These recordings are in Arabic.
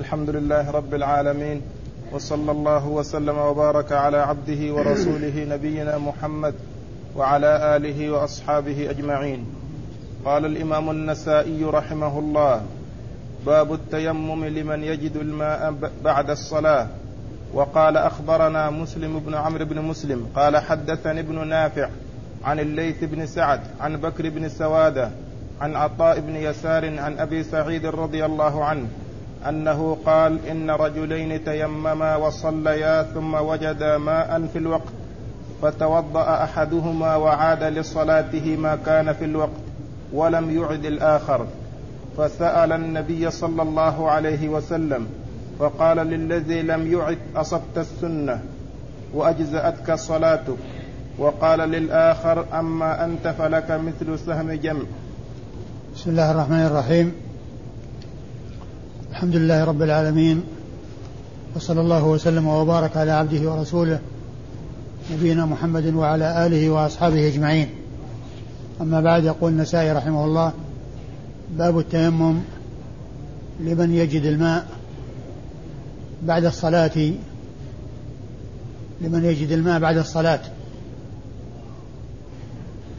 الحمد لله رب العالمين وصلى الله وسلم وبارك على عبده ورسوله نبينا محمد وعلى آله وأصحابه أجمعين. قال الإمام النسائي رحمه الله باب التيمم لمن يجد الماء بعد الصلاة. وقال أخبرنا مسلم بن عمرو بن مسلم قال حدثني ابن نافع عن الليث بن سعد عن بكر بن سوادة عن عطاء بن يسار عن أبي سعيد رضي الله عنه أنه قال إن رجلين تيمما وصليا ثم وجدا ماء في الوقت فتوضأ أحدهما وعاد لصلاته ما كان في الوقت ولم يعد الآخر. فسأل النبي صلى الله عليه وسلم فقال للذي لم يعد أصبت السنة وأجزأتك صلاتك؟ وقال للآخر أما أنت فلك مثل سهم جمع. بسم الله الرحمن الرحيم. الحمد لله رب العالمين وصلى الله وسلم وبارك على عبده ورسوله نبينا محمد وعلى آله وأصحابه أجمعين. أما بعد يقول النسائي رحمه الله باب التيمم لمن يجد الماء بعد الصلاة. لمن يجد الماء بعد الصلاة.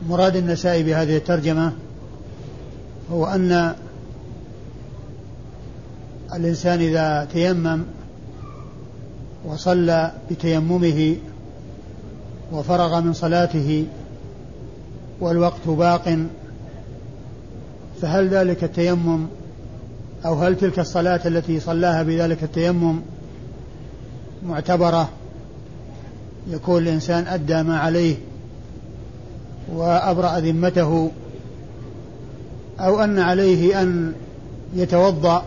مراد النسائي بهذه الترجمة هو أن الإنسان إذا تيمم وصلى بتيممه وفرغ من صلاته والوقت باق فهل ذلك التيمم أو هل تلك الصلاة التي صلاها بذلك التيمم معتبرة؟ يكون الإنسان أدى ما عليه وأبرأ ذمته أو أن عليه أن يتوضأ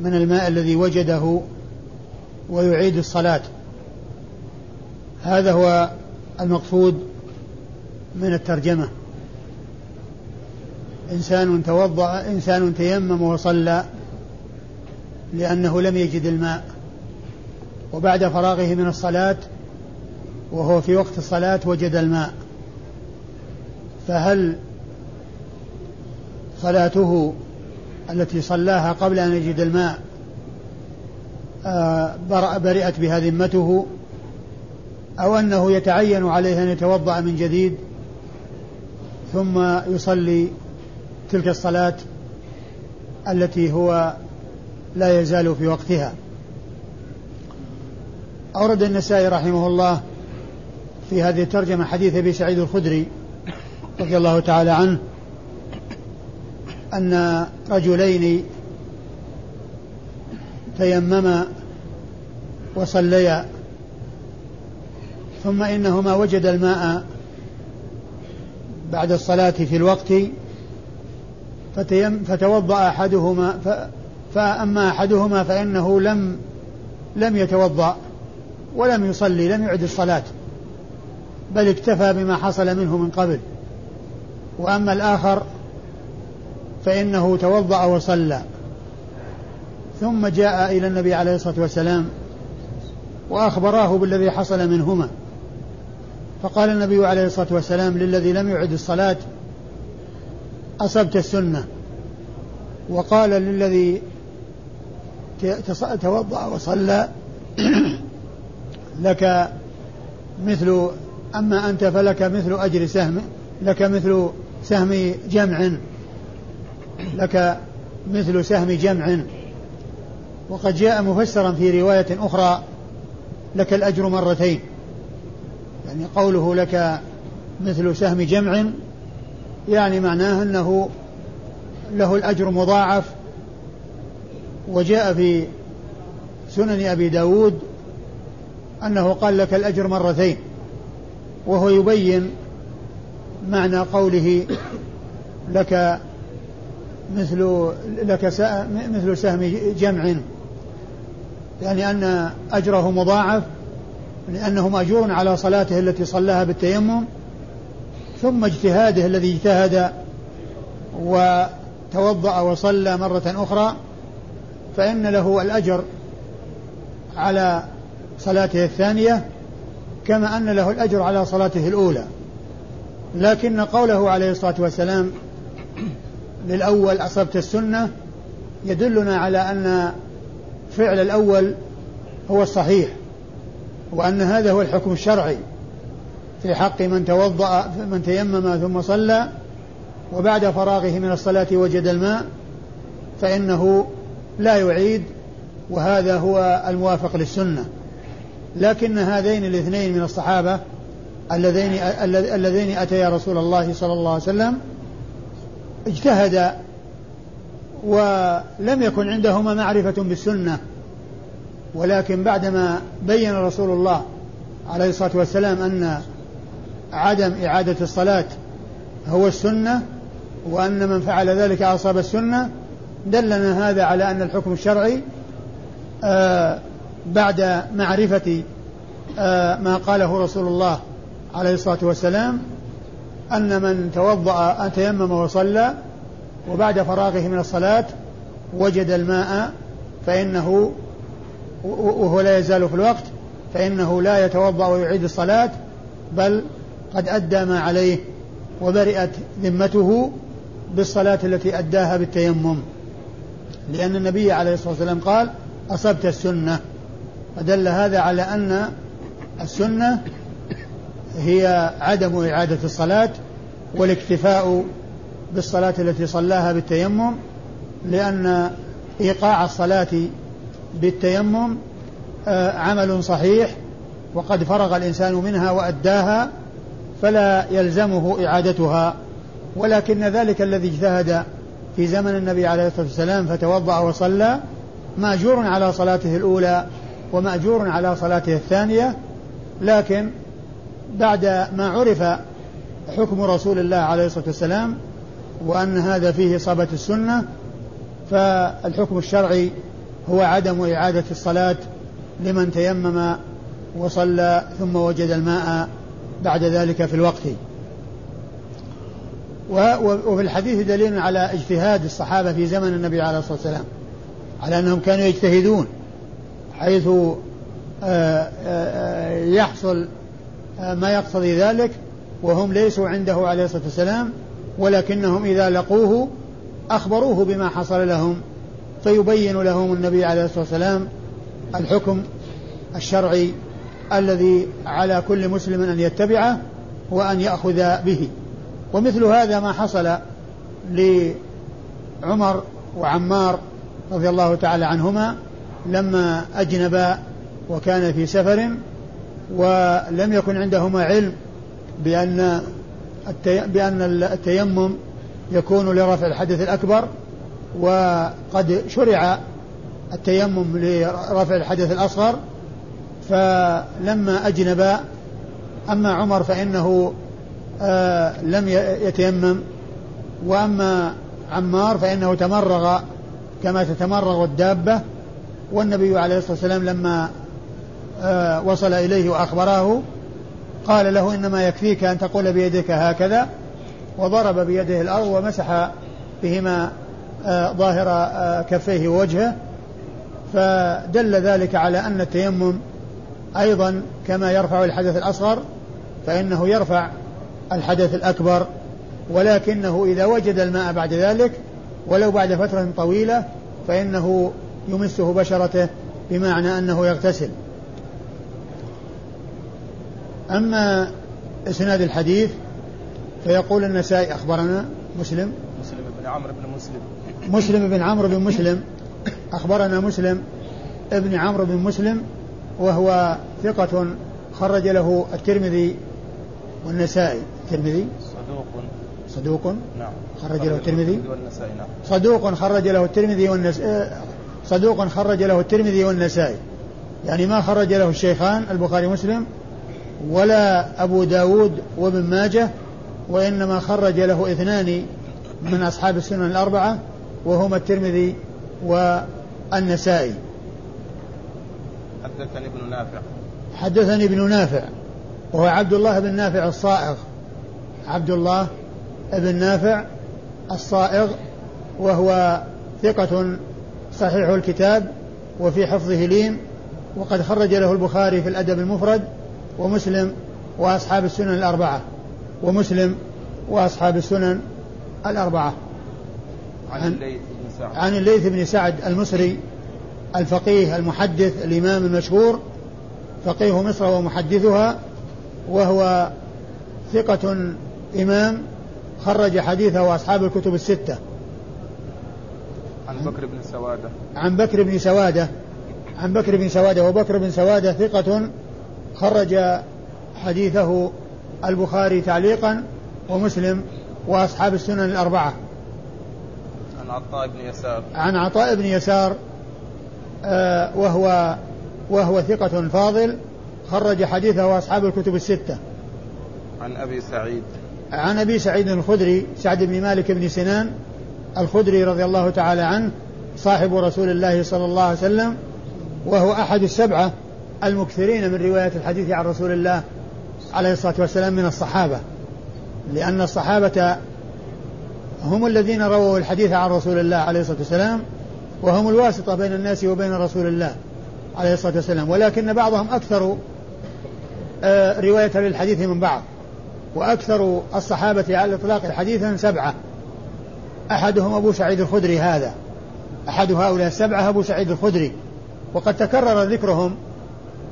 من الماء الذي وجده ويعيد الصلاة. هذا هو المقصود من الترجمة. إنسان توضأ إنسان تيمم وصلى لأنه لم يجد الماء. وبعد فراغه من الصلاة وهو في وقت الصلاة وجد الماء. فهل صلاته التي صلاها قبل أن يجد الماء آه، برئت بها ذمته أو أنه يتعين عليه أن يتوضأ من جديد ثم يصلي تلك الصلاة التي هو لا يزال في وقتها. أورد النسائي رحمه الله في هذه الترجمة حديث أبي سعيد الخدري رضي الله تعالى عنه أن رجلين تيمما وصليا ثم إنهما وجد الماء بعد الصلاة في الوقت فتيم فتوضأ أحدهما فأما أحدهما فإنه لم لم يتوضأ ولم يصلي لم يعد الصلاة بل اكتفى بما حصل منه من قبل. وأما الآخر فإنه توضأ وصلى. ثم جاء إلى النبي عليه الصلاة والسلام وأخبراه بالذي حصل منهما. فقال النبي عليه الصلاة والسلام للذي لم يعد الصلاة أصبت السنة. وقال للذي توضأ وصلى لك مثل أما أنت فلك مثل أجر سهم لك مثل سهم جمع. لك مثل سهم جمع. وقد جاء مفسرا في رواية أخرى لك الأجر مرتين. يعني قوله لك مثل سهم جمع يعني معناه أنه له الأجر مضاعف. وجاء في سنن أبي داود أنه قال لك الأجر مرتين. وهو يبين معنى قوله لك مثل لك مثل سهم جمع. يعني أن أجره مضاعف لأنه مأجور على صلاته التي صلاها بالتيمم ثم اجتهاده الذي اجتهد وتوضأ وصلى مرة أخرى فإن له الأجر على صلاته الثانية كما أن له الأجر على صلاته الأولى. لكن قوله عليه الصلاة والسلام للأول أصبت السنة يدلنا على أن فعل الأول هو الصحيح وأن هذا هو الحكم الشرعي. في حق من توضأ من تيمم ثم صلى وبعد فراغه من الصلاة وجد الماء فإنه لا يعيد وهذا هو الموافق للسنة. لكن هذين الاثنين من الصحابة اللذين اللذين أتيا رسول الله صلى الله عليه وسلم اجتهدا ولم يكن عندهما معرفة بالسنة ولكن بعدما بين رسول الله عليه الصلاة والسلام أن عدم إعادة الصلاة هو السنة وأن من فعل ذلك أصاب السنة دلنا هذا على أن الحكم الشرعي آه بعد معرفة آه ما قاله رسول الله عليه الصلاة والسلام أن من توضأ تيمم وصلى وبعد فراغه من الصلاة وجد الماء فإنه وهو لا يزال في الوقت فإنه لا يتوضأ ويعيد الصلاة بل قد أدى ما عليه وبرئت ذمته بالصلاة التي أداها بالتيمم. لأن النبي عليه الصلاة والسلام قال أصبت السنة. فدل هذا على أن السنة هي عدم إعادة الصلاة والاكتفاء بالصلاة التي صلاها بالتيمم لأن إيقاع الصلاة بالتيمم آه، عمل صحيح وقد فرغ الإنسان منها وأداها فلا يلزمه إعادتها. ولكن ذلك الذي اجتهد في زمن النبي عليه الصلاة والسلام فتوضأ وصلى مأجور على صلاته الأولى ومأجور على صلاته الثانية لكن بعد ما عرف حكم رسول الله عليه الصلاة والسلام وأن هذا فيه إصابة السنة فالحكم الشرعي هو عدم إعادة الصلاة لمن تيمم وصلى ثم وجد الماء بعد ذلك في الوقت. وفي الحديث دليل على اجتهاد الصحابة في زمن النبي عليه الصلاة والسلام على أنهم كانوا يجتهدون حيث آه، آه، يحصل آه، ما يقتضي ذلك وهم ليسوا عنده عليه الصلاة والسلام ولكنهم إذا لقوه أخبروه بما حصل لهم فيبين لهم النبي عليه الصلاة والسلام الحكم الشرعي الذي على كل مسلم أن يتبعه وأن يأخذ به. ومثل هذا ما حصل لعمر وعمار رضي الله تعالى عنهما لما أجنبا وكان في سفر ولم يكن عندهما علم بأن بأن التيمم يكون لرفع الحدث الأكبر وقد شرع التيمم لرفع الحدث الأصغر. فلما أجنب أما عمر فإنه آه لم يتيمم. وأما عمار فإنه تمرغ كما تتمرغ الدابة. والنبي عليه الصلاة والسلام لما وصل إليه وأخبره قال له إنما يكفيك أن تقول بيدك هكذا وضرب بيده الأرض ومسح بهما آه ظاهر آه كفيه ووجهه فدل ذلك على أن التيمم أيضا كما يرفع الحدث الأصغر فإنه يرفع الحدث الأكبر ولكنه إذا وجد الماء بعد ذلك ولو بعد فترة طويلة فإنه يمسه بشرته بمعنى أنه يغتسل. أما إسناد الحديث فيقول النسائي أخبرنا مسلم. مسلم بن عمرو بن مسلم. مسلم بن عمرو بن مسلم. أخبرنا مسلم ابن عمرو بن مسلم وهو ثقة خرج له الترمذي والنسائي. الترمذي؟ صدوق. صدوق نعم. خرج له الترمذي. والنسائي نعم. صدوق خرج له الترمذي والنسائي صدوق خرج له الترمذي والنسائي. يعني ما خرج له الشيخان البخاري ومسلم ولا أبو داود وابن ماجه وإنما خرج له اثنان من أصحاب السنن الأربعة وهما الترمذي والنسائي. حدثني ابن نافع. حدثني ابن نافع وهو عبد الله بن نافع الصائغ. عبد الله بن نافع الصائغ وهو ثقة صحيح الكتاب وفي حفظه لين وقد خرج له البخاري في الأدب المفرد ومسلم وأصحاب السنن الأربعة ومسلم وأصحاب السنن الأربعة. عن الليث بن سعد. عن الليث بن سعد المصري الفقيه المحدث الإمام المشهور فقيه مصر ومحدثها وهو ثقة إمام خرج حديثه أصحاب الكتب الستة. عن بكر بن سوادة. عن بكر بن سوادة عن بكر بن سوادة وبكر بن سوادة ثقة خرج حديثه البخاري تعليقا ومسلم وأصحاب السنن الأربعة. عن عطاء بن يسار. عن عطاء بن يسار آه وهو وهو ثقة فاضل خرج حديثه أصحاب الكتب الستة. عن أبي سعيد. عن أبي سعيد الخدري سعد بن مالك بن سنان الخدري رضي الله تعالى عنه صاحب رسول الله صلى الله عليه وسلم وهو أحد السبعة المكثرين من رواية الحديث عن رسول الله عليه الصلاة والسلام من الصحابة لأن الصحابة هم الذين رووا الحديث عن رسول الله عليه الصلاة والسلام وهم الواسطة بين الناس وبين رسول الله عليه الصلاة والسلام. ولكن بعضهم أكثر آه، رواية للحديث من بعض وأكثر الصحابة على الإطلاق حديثا سبعة. أحدهم أبو سعيد الخدري هذا أحد هؤلاء السبعة أبو سعيد الخدري. وقد تكرر ذكرهم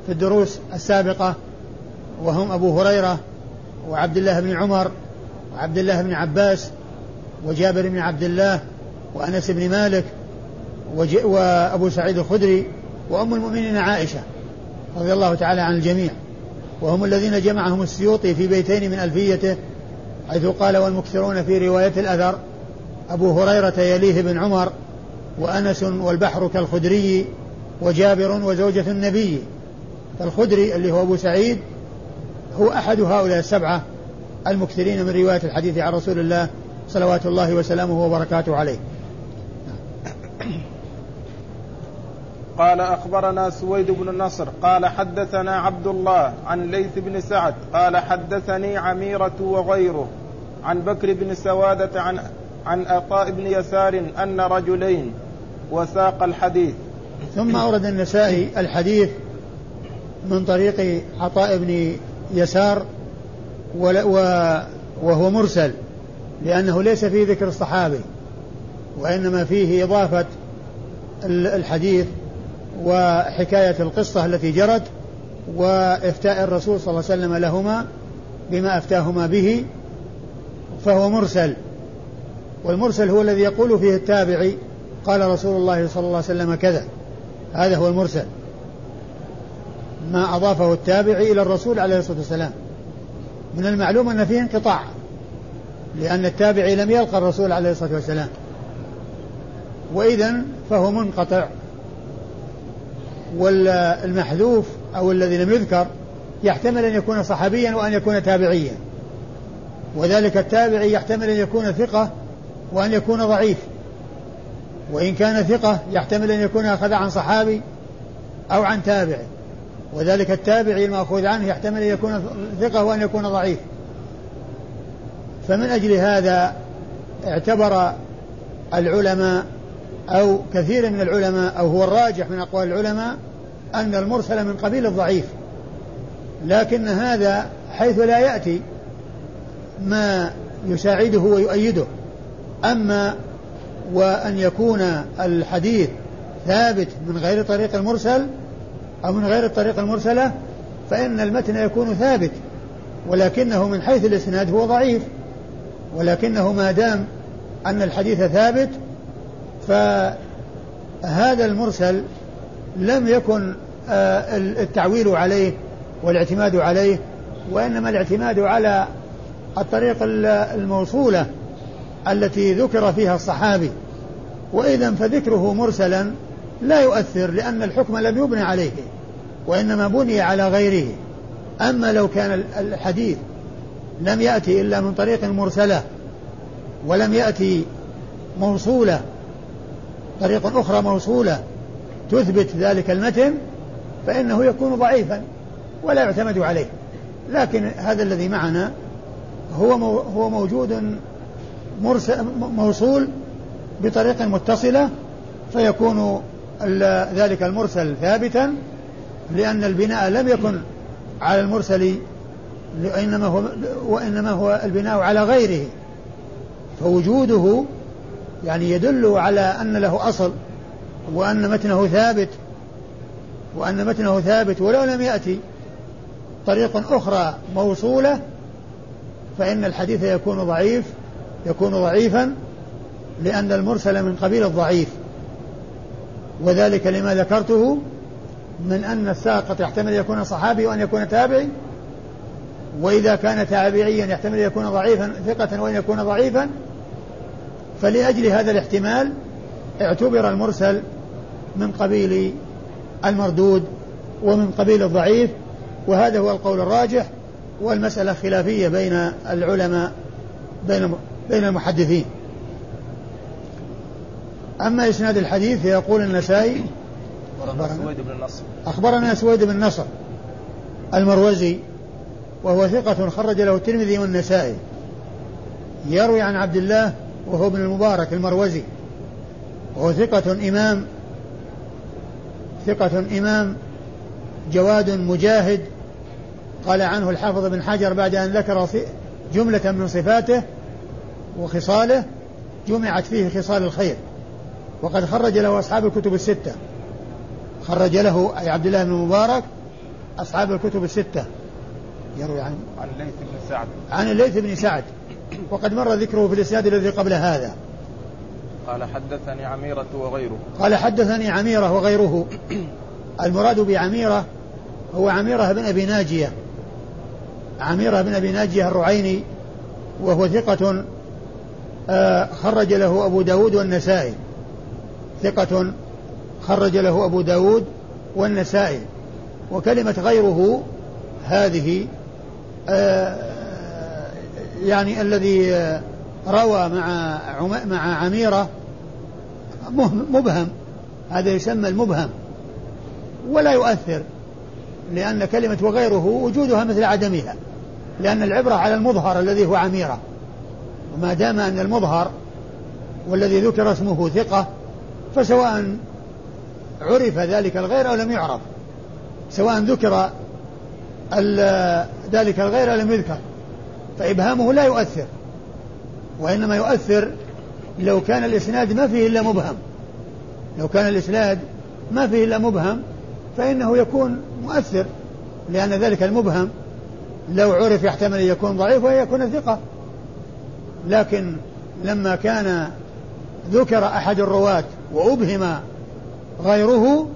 في الدروس السابقة وهم أبو هريرة وعبد الله بن عمر وعبد الله بن عباس وجابر بن عبد الله وأنس بن مالك وأبو سعيد الخدري وأم المؤمنين عائشة رضي الله تعالى عن الجميع. وهم الذين جمعهم السيوطي في بيتين من ألفيته حيث قال والمكثرون في رواية الأثر أبو هريرة يليه بن عمر وأنس والبحر كالخدري وجابر وزوجة النبي. فالخدري اللي هو أبو سعيد هو أحد هؤلاء السبعة المكثرين من رواية الحديث عن رسول الله صلوات الله وسلامه وبركاته عليه. قال أخبرنا سويد بن النصر قال حدثنا عبد الله عن ليث بن سعد قال حدثني عميرة وغيره عن بكر بن سوادة عن عن عطاء بن يسار أن رجلين وساق الحديث. ثم أورد النسائي الحديث من طريق عطاء بن يسار وهو مرسل لأنه ليس فيه ذكر الصحابي وإنما فيه إضافة الحديث وحكاية القصة التي جرت وإفتاء الرسول صلى الله عليه وسلم لهما بما أفتاهما به فهو مرسل. والمرسل هو الذي يقول فيه التابعي قال رسول الله صلى الله عليه وسلم كذا هذا هو المرسل. ما أضافه التابعي إلى الرسول عليه الصلاة والسلام. من المعلوم أن فيه انقطاع لأن التابعي لم يلقى الرسول عليه الصلاة والسلام. وإذا فهو منقطع. والمحذوف أو الذي لم يذكر يحتمل أن يكون صحابيا وأن يكون تابعيا. وذلك التابعي يحتمل أن يكون ثقة وأن يكون ضعيف. وإن كان ثقة يحتمل أن يكون أخذ عن صحابي أو عن تابع وذلك التابعي المأخوذ عنه يحتمل أن يكون ثقة وأن يكون ضعيف. فمن أجل هذا اعتبر العلماء أو كثير من العلماء أو هو الراجح من أقوال العلماء أن المرسل من قبيل الضعيف. لكن هذا حيث لا يأتي ما يساعده ويؤيده. أما وأن يكون الحديث ثابت من غير طريق المرسل أو من غير الطريق المرسلة فإن المتن يكون ثابت ولكنه من حيث الإسناد هو ضعيف. ولكنه ما دام أن الحديث ثابت فهذا المرسل لم يكن آه، التعويل عليه والاعتماد عليه وإنما الاعتماد على الطريق الموصولة التي ذكر فيها الصحابي. وإذا فذكره مرسلا لا يؤثر لأن الحكم لم يبنى عليه وإنما بني على غيره. أما لو كان الحديث لم يأتي إلا من طريق مرسلة ولم يأتي موصولة طريق أخرى موصولة تثبت ذلك المتن فإنه يكون ضعيفا ولا يعتمد عليه. لكن هذا الذي معنا هو هو موجود موصول بطريق متصلة فيكون ذلك المرسل ثابتا لأن البناء لم يكن على المرسل وإنما هو وإنما هو البناء على غيره. فوجوده يعني يدل على أن له أصل وأن متنه ثابت وأن متنه ثابت. ولو لم يأتي طريق أخرى موصولة فإن الحديث يكون ضعيف يكون ضعيفا لأن المرسل من قبيل الضعيف. وذلك لما ذكرته من أن الساقط يحتمل يكون صحابي وأن يكون تابعي وإذا كان تابعيا يحتمل يكون ضعيفا ثقة وأن يكون ضعيفا فلأجل هذا الاحتمال اعتبر المرسل من قبيل المردود ومن قبيل الضعيف وهذا هو القول الراجح والمسألة خلافية بين العلماء بين بين المحدثين. أما إسناد الحديث فيقول النسائي أخبرنا سويد بن النصر. أخبرنا سويد بن نصر المروزي وهو ثقة خرج له الترمذي والنسائي. يروي عن عبد الله وهو ابن المبارك المروزي. وهو ثقة إمام ثقة إمام جواد مجاهد. قال عنه الحافظ بن حجر بعد أن ذكر جملة من صفاته وخصاله جمعت فيه خصال الخير. وقد خرج له أصحاب الكتب الستة. خرج له أي عبد الله بن المبارك أصحاب الكتب الستة. يروي عن عن الليث بن سعد. عن الليث بن سعد. وقد مر ذكره في الإسناد الذي قبل هذا. قال حدثني عميرة وغيره. قال حدثني عميرة وغيره. المراد بعميرة هو عميرة بن أبي ناجية. عميرة بن أبي ناجية الرعيني وهو ثقة آه، خرج له أبو داود والنسائي. ثقة خرج له أبو داود والنسائي وكلمة غيره هذه آه، يعني الذي روى مع مع عميرة مبهم هذا يسمى المبهم ولا يؤثر لأن كلمة وغيره وجودها مثل عدمها لأن العبرة على المظهر الذي هو عميرة وما دام أن المظهر والذي ذكر اسمه ثقة فسواء عرف ذلك الغير أو لم يعرف سواء ذكر ذلك الغير أو لم يذكر فإبهامه لا يؤثر وإنما يؤثر لو كان الإسناد ما فيه إلا مبهم لو كان الإسناد ما فيه إلا مبهم فإنه يكون مؤثر لأن ذلك المبهم لو عرف يحتمل أن يكون ضعيف ويكون ثقة. لكن لما كان ذكر أحد الرواة وأبهم غيره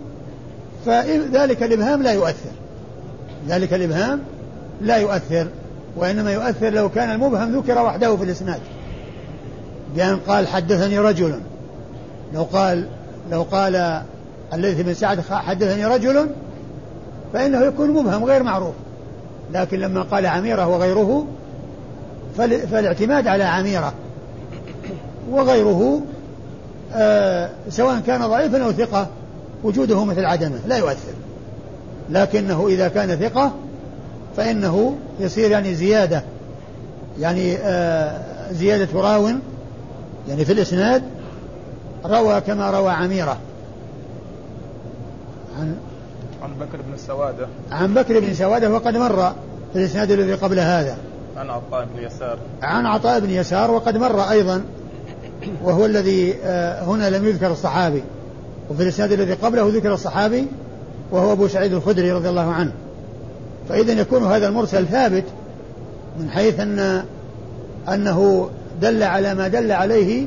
فذلك الإبهام لا يؤثر. ذلك الإبهام لا يؤثر وإنما يؤثر لو كان المبهم ذكر وحده في الإسناد. بأن قال حدثني رجل. لو قال لو قال الليث بن سعد حدثني رجل فإنه يكون مبهم غير معروف. لكن لما قال عميرة وغيره فالاعتماد على عميرة وغيره سواء كان ضعيفا أو ثقة وجوده مثل عدمه لا يؤثر. لكنه إذا كان ثقة فإنه يصير يعني زيادة. يعني آه زيادة راو يعني في الإسناد روى كما روى عميرة. عن عن بكر بن سوادة. عن بكر بن سوادة وقد مر في الإسناد الذي قبل هذا. عن عطاء بن يسار. عن عطاء بن يسار وقد مر أيضا. وهو الذي آه، هنا لم يذكر الصحابي وفي الإسناد الذي قبله ذكر الصحابي وهو أبو سعيد الخدري رضي الله عنه. فإذا يكون هذا المرسل ثابت من حيث أن أنه دل على ما دل عليه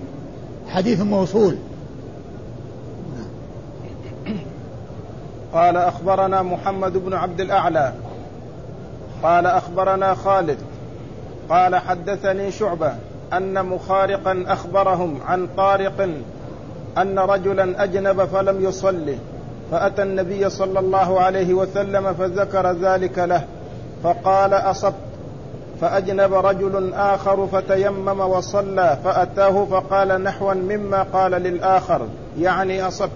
حديث موصول. قال أخبرنا محمد بن عبد الأعلى. قال أخبرنا خالد. قال حدثني شعبة. أن مخارقا أخبرهم عن طارق أن رجلا أجنب فلم يصلي فأتى النبي صلى الله عليه وسلم فذكر ذلك له فقال أصبت فأجنب رجل آخر فتيمم وصلى فأتاه فقال نحوا مما قال للآخر يعني أصبت.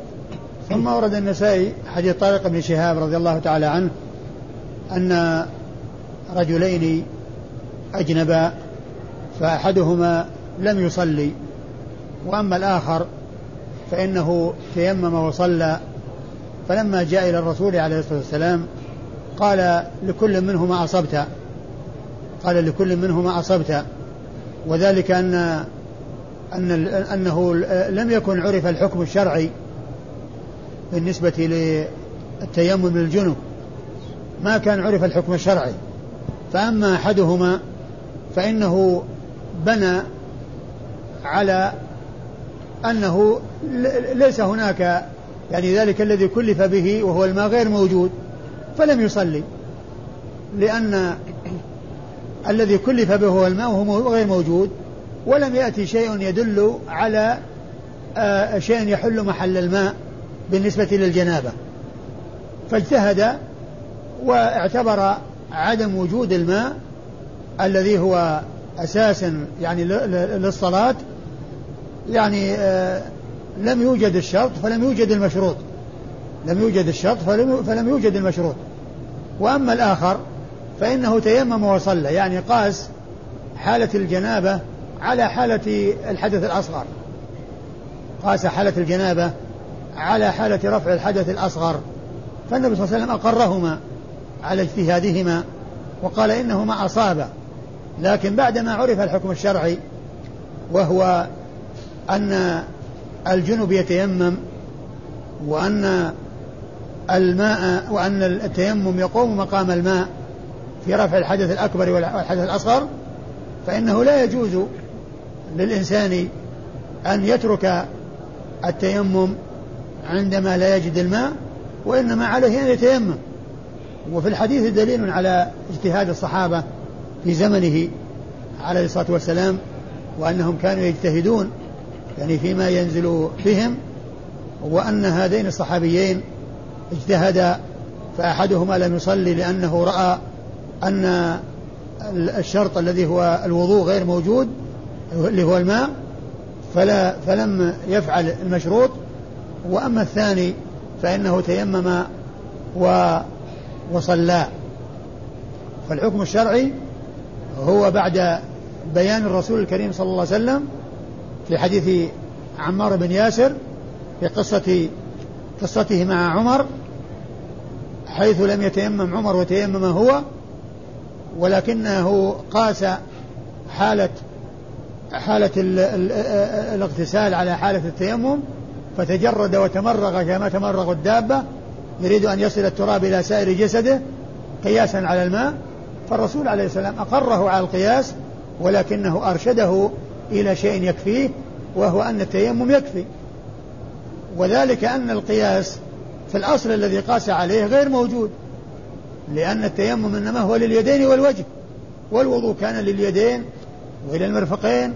ثم ورد النسائي حديث طارق بن شهاب رضي الله تعالى عنه أن رجلين أجنبا فأحدهما لم يصلي وأما الآخر فإنه تيمم وصلى. فلما جاء إلى الرسول عليه الصلاة والسلام قال لكل منهما أصبت قال لكل منهما أصبت. وذلك أن أن أنه لم يكن عرف الحكم الشرعي بالنسبة للتيمم للجنوب ما كان عرف الحكم الشرعي. فأما أحدهما فإنه بنى على أنه ليس هناك يعني ذلك الذي كلف به وهو الماء غير موجود فلم يصلي لأن الذي كلف به هو الماء وهو غير موجود ولم يأتي شيء يدل على آه، شيء يحل محل الماء بالنسبة للجنابة. فاجتهد واعتبر عدم وجود الماء الذي هو أساس يعني للصلاة يعني آه، لم يوجد الشرط فلم يوجد المشروط. لم يوجد الشرط فلم, فلم يوجد المشروط. وأما الآخر فإنه تيمم وصلى يعني قاس حالة الجنابة على حالة الحدث الأصغر. قاس حالة الجنابة على حالة رفع الحدث الأصغر. فالنبي صلى الله عليه وسلم أقرهما على اجتهادهما وقال إنهما أصابا. لكن بعدما عرف الحكم الشرعي وهو أن الجنب يتيمم وأن الماء وأن التيمم يقوم مقام الماء في رفع الحدث الأكبر والحدث الأصغر فإنه لا يجوز للإنسان أن يترك التيمم عندما لا يجد الماء وإنما عليه أن يتيمم. وفي الحديث دليل على اجتهاد الصحابة في زمنه عليه الصلاة والسلام وأنهم كانوا يجتهدون يعني فيما ينزل بهم وأن هذين الصحابيين اجتهدا فأحدهما لم يصلي لأنه رأى أن الشرط الذي هو الوضوء غير موجود اللي هو الماء فلا فلم يفعل المشروط. وأما الثاني فإنه تيمم و وصلى. فالحكم الشرعي هو بعد بيان الرسول الكريم صلى الله عليه وسلم في حديث عمار بن ياسر في قصة قصته مع عمر حيث لم يتيمم عمر وتيمم هو ولكنه قاس حالة حالة الاغتسال على حالة التيمم فتجرد وتمرغ كما تمرغ الدابة يريد أن يصل التراب إلى سائر جسده قياسا على الماء فالرسول عليه السلام أقره على القياس ولكنه أرشده إلى شيء يكفيه وهو أن التيمم يكفي. وذلك أن القياس في الأصل الذي قاس عليه غير موجود لأن التيمم إنما هو لليدين والوجه. والوضوء كان لليدين وإلى المرفقين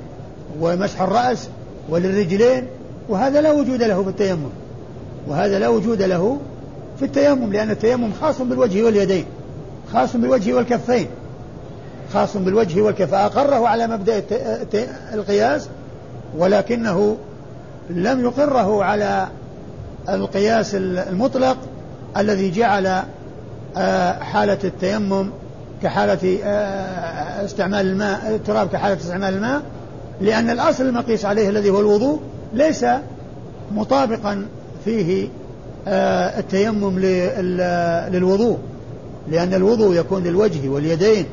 ومسح الرأس وللرجلين وهذا لا وجود له في التيمم. وهذا لا وجود له في التيمم لأن التيمم خاص بالوجه واليدين. خاص بالوجه والكفين. خاص بالوجه والكف. أقره على مبدأ القياس ولكنه لم يقره على القياس المطلق الذي جعل آه، حالة التيمم كحالة آه، استعمال الماء التراب كحالة استعمال الماء لأن الأصل المقيس عليه الذي هو الوضوء ليس مطابقا فيه آه، التيمم للوضوء. لأن الوضوء يكون للوجه واليدين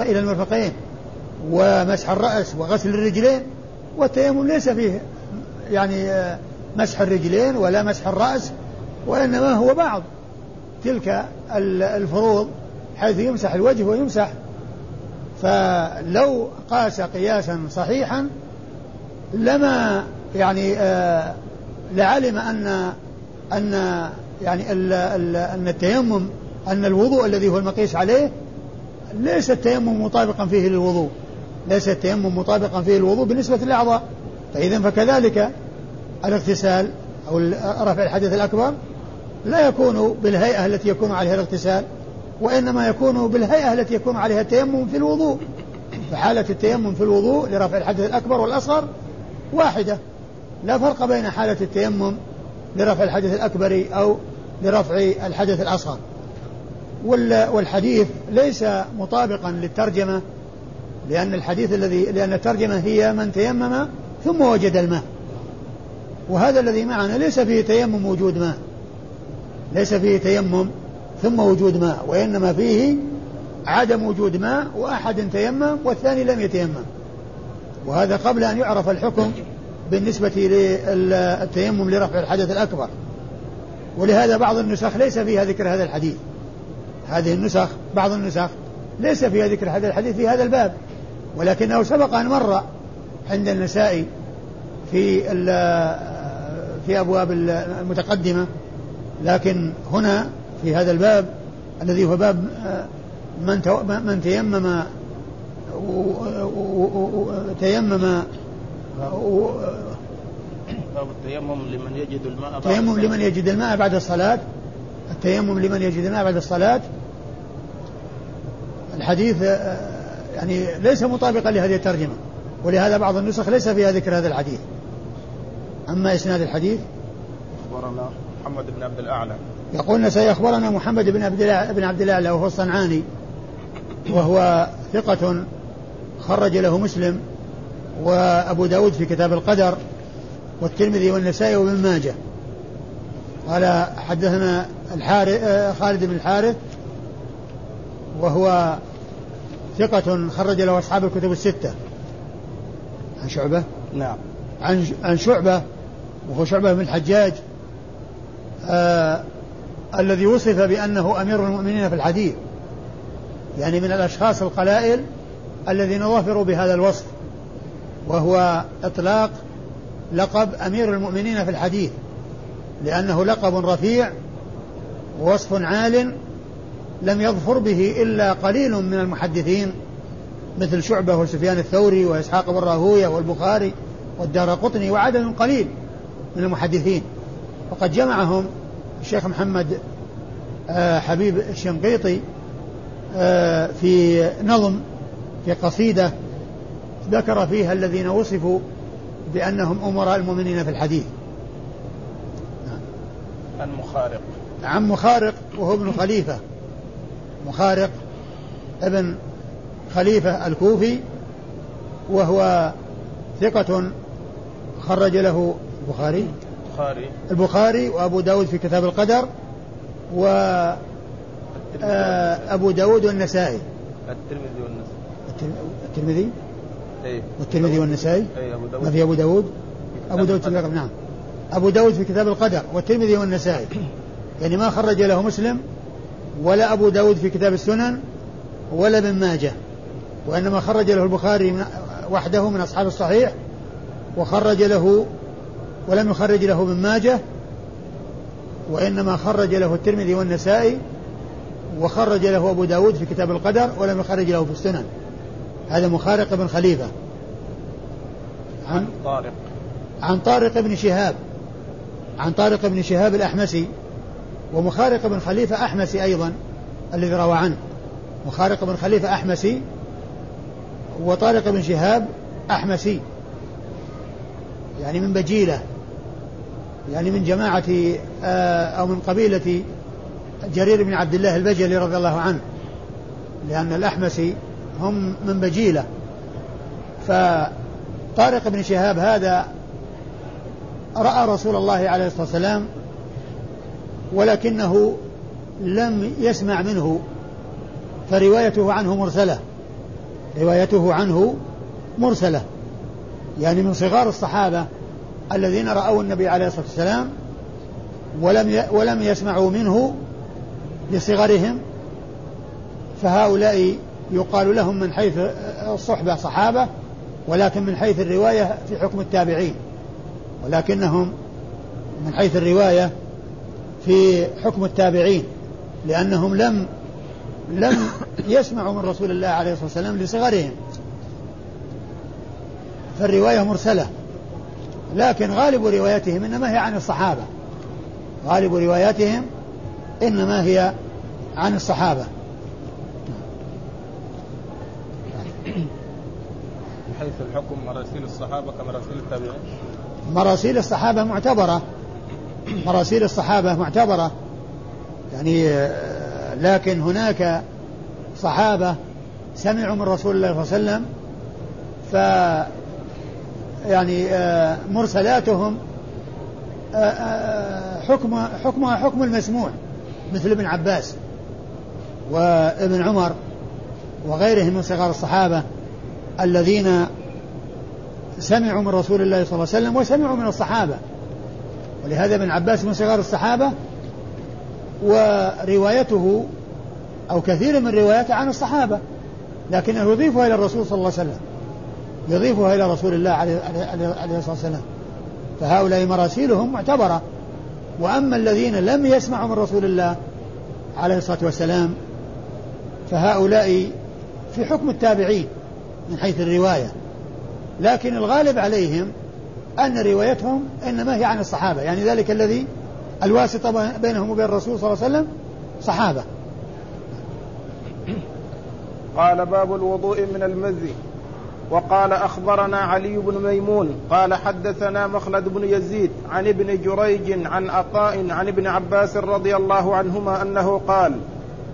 إلى المرفقين ومسح الرأس وغسل الرجلين والتيمم ليس فيه يعني آه، مسح الرجلين ولا مسح الرأس وإنما هو بعض تلك الفروض حيث يمسح الوجه ويمسح. فلو قاس قياسا صحيحا لما يعني آه لعلم أن أن يعني ال ال أن التيمم أن الوضوء الذي هو المقيس عليه ليس التيمم مطابقا فيه للوضوء. ليس التيمم مطابقا فيه للوضوء بالنسبة للأعضاء. فإذا فكذلك الاغتسال أو رفع الحدث الأكبر لا يكون بالهيئة التي يكون عليها الاغتسال وإنما يكون بالهيئة التي يكون عليها التيمم في الوضوء. فحالة التيمم في الوضوء لرفع الحدث الأكبر والأصغر واحدة. لا فرق بين حالة التيمم لرفع الحدث الأكبر أو لرفع الحدث الأصغر. والحديث ليس مطابقا للترجمة لأن الحديث الذي لأن الترجمة هي من تيمم ثم وجد الماء. وهذا الذي معنا ليس فيه تيمم وجود ماء. ليس فيه تيمم ثم وجود ماء وإنما فيه عدم وجود ماء وأحد تيمم والثاني لم يتيمم. وهذا قبل أن يعرف الحكم بالنسبة للتيمم لرفع الحدث الأكبر. ولهذا بعض النسخ ليس فيها ذكر هذا الحديث. هذه النسخ بعض النسخ ليس فيها ذكر هذا الحديث في هذا الباب. ولكنه سبق أن مر عند النساء في في أبواب المتقدمة. لكن هنا في هذا الباب الذي هو باب من من تيمم تيمم باب التيمم لمن يجد الماء بعد التيمم لمن يجد الماء بعد الصلاة. التيمم لمن يجد الماء بعد الصلاة. الحديث يعني ليس مطابقا لهذه الترجمة ولهذا بعض النسخ ليس فيها ذكر هذا الحديث. أما إسناد الحديث؟ أخبرنا محمد بن عبد الأعلى. يقول سيخبرنا محمد بن عبد بن عبد الأعلى وهو الصنعاني وهو ثقة خرج له مسلم وأبو داود في كتاب القدر والترمذي والنسائي وابن ماجه. قال حدثنا الحارث خالد بن الحارث وهو ثقة خرج له أصحاب الكتب الستة. عن شعبة؟ نعم. عن عن شعبة وهو شعبة بن الحجاج آه الذي وصف بأنه أمير المؤمنين في الحديث. يعني من الأشخاص القلائل الذين ظفروا بهذا الوصف وهو إطلاق لقب أمير المؤمنين في الحديث لأنه لقب رفيع ووصف عال لم يظفر به إلا قليل من المحدثين مثل شعبة وسفيان الثوري وإسحاق بن راهوية والبخاري والدار قطني وعدد قليل من المحدثين. وقد جمعهم الشيخ محمد آه، حبيب الشنقيطي آه، في نظم في قصيدة ذكر فيها الذين وصفوا بأنهم أمراء المؤمنين في الحديث. عن مخارق. عن مخارق وهو ابن خليفة. مخارق ابن خليفة الكوفي وهو ثقة خرج له البخاري. البخاري. البخاري وأبو داود في كتاب القدر و آه، أبو داود والنسائي. الترمذي والنسائي. الترمذي؟ إيه. والترمذي والنسائي؟ أبو داود. ما في أبو داود؟ أبو داود في نعم. أبو داود في كتاب القدر والترمذي والنسائي. يعني ما خرج له مسلم ولا أبو داود في كتاب السنن ولا ابن ماجه وإنما خرج له البخاري وحده من أصحاب الصحيح وخرج له ولم يخرج له ابن ماجه وإنما خرج له الترمذي والنسائي وخرج له أبو داود في كتاب القدر ولم يخرج له في السنن. هذا مخارق بن خليفة. عن طارق. عن طارق بن شهاب. عن طارق بن شهاب الأحمسي. ومخارق بن خليفة أحمسي أيضا الذي روى عنه. مخارق بن خليفة أحمسي وطارق بن شهاب أحمسي. يعني من بجيلة يعني من جماعة آه، أو من قبيلة جرير بن عبد الله البجلي رضي الله عنه. لأن الأحمسي هم من بجيلة. فطارق بن شهاب هذا رأى رسول الله عليه الصلاة والسلام ولكنه لم يسمع منه فروايته عنه مرسلة. روايته عنه مرسلة. يعني من صغار الصحابة الذين رأوا النبي عليه الصلاة والسلام ولم ولم يسمعوا منه لصغرهم. فهؤلاء يقال لهم من حيث الصحبة صحابة ولكن من حيث الرواية في حكم التابعين. ولكنهم من حيث الرواية في حكم التابعين لأنهم لم لم يسمعوا من رسول الله عليه الصلاة والسلام لصغرهم. فالرواية مرسلة لكن غالب رواياتهم إنما هي عن الصحابة. غالب رواياتهم إنما هي عن الصحابة. حيث الحكم مراسيل الصحابة كمراسيل التابعين؟ مراسيل الصحابة معتبرة. مراسيل الصحابة معتبرة. يعني لكن هناك صحابة سمعوا من رسول الله صلى الله عليه وسلم ف يعني مرسلاتهم حكم حكمها حكم المسموع مثل ابن عباس وابن عمر وغيرهم من صغار الصحابة. الذين سمعوا من رسول الله صلى الله عليه وسلم وسمعوا من الصحابة. ولهذا ابن عباس من صغار الصحابة وروايته أو كثير من رواياته عن الصحابة لكنه يضيفها إلى الرسول صلى الله عليه وسلم يضيفها إلى رسول الله عليه, الصلاة والسلام. فهؤلاء مراسيلهم معتبرة. وأما الذين لم يسمعوا من رسول الله عليه الصلاة والسلام فهؤلاء في حكم التابعين. من حيث الرواية. لكن الغالب عليهم أن روايتهم إنما هي عن الصحابة. يعني ذلك الذي الواسطة بينهم وبين الرسول صلى الله عليه وسلم صحابة. قال باب الوضوء من المزي. وقال أخبرنا علي بن ميمون قال حدثنا مخلد بن يزيد عن ابن جريج عن عطاء عن ابن عباس رضي الله عنهما أنه قال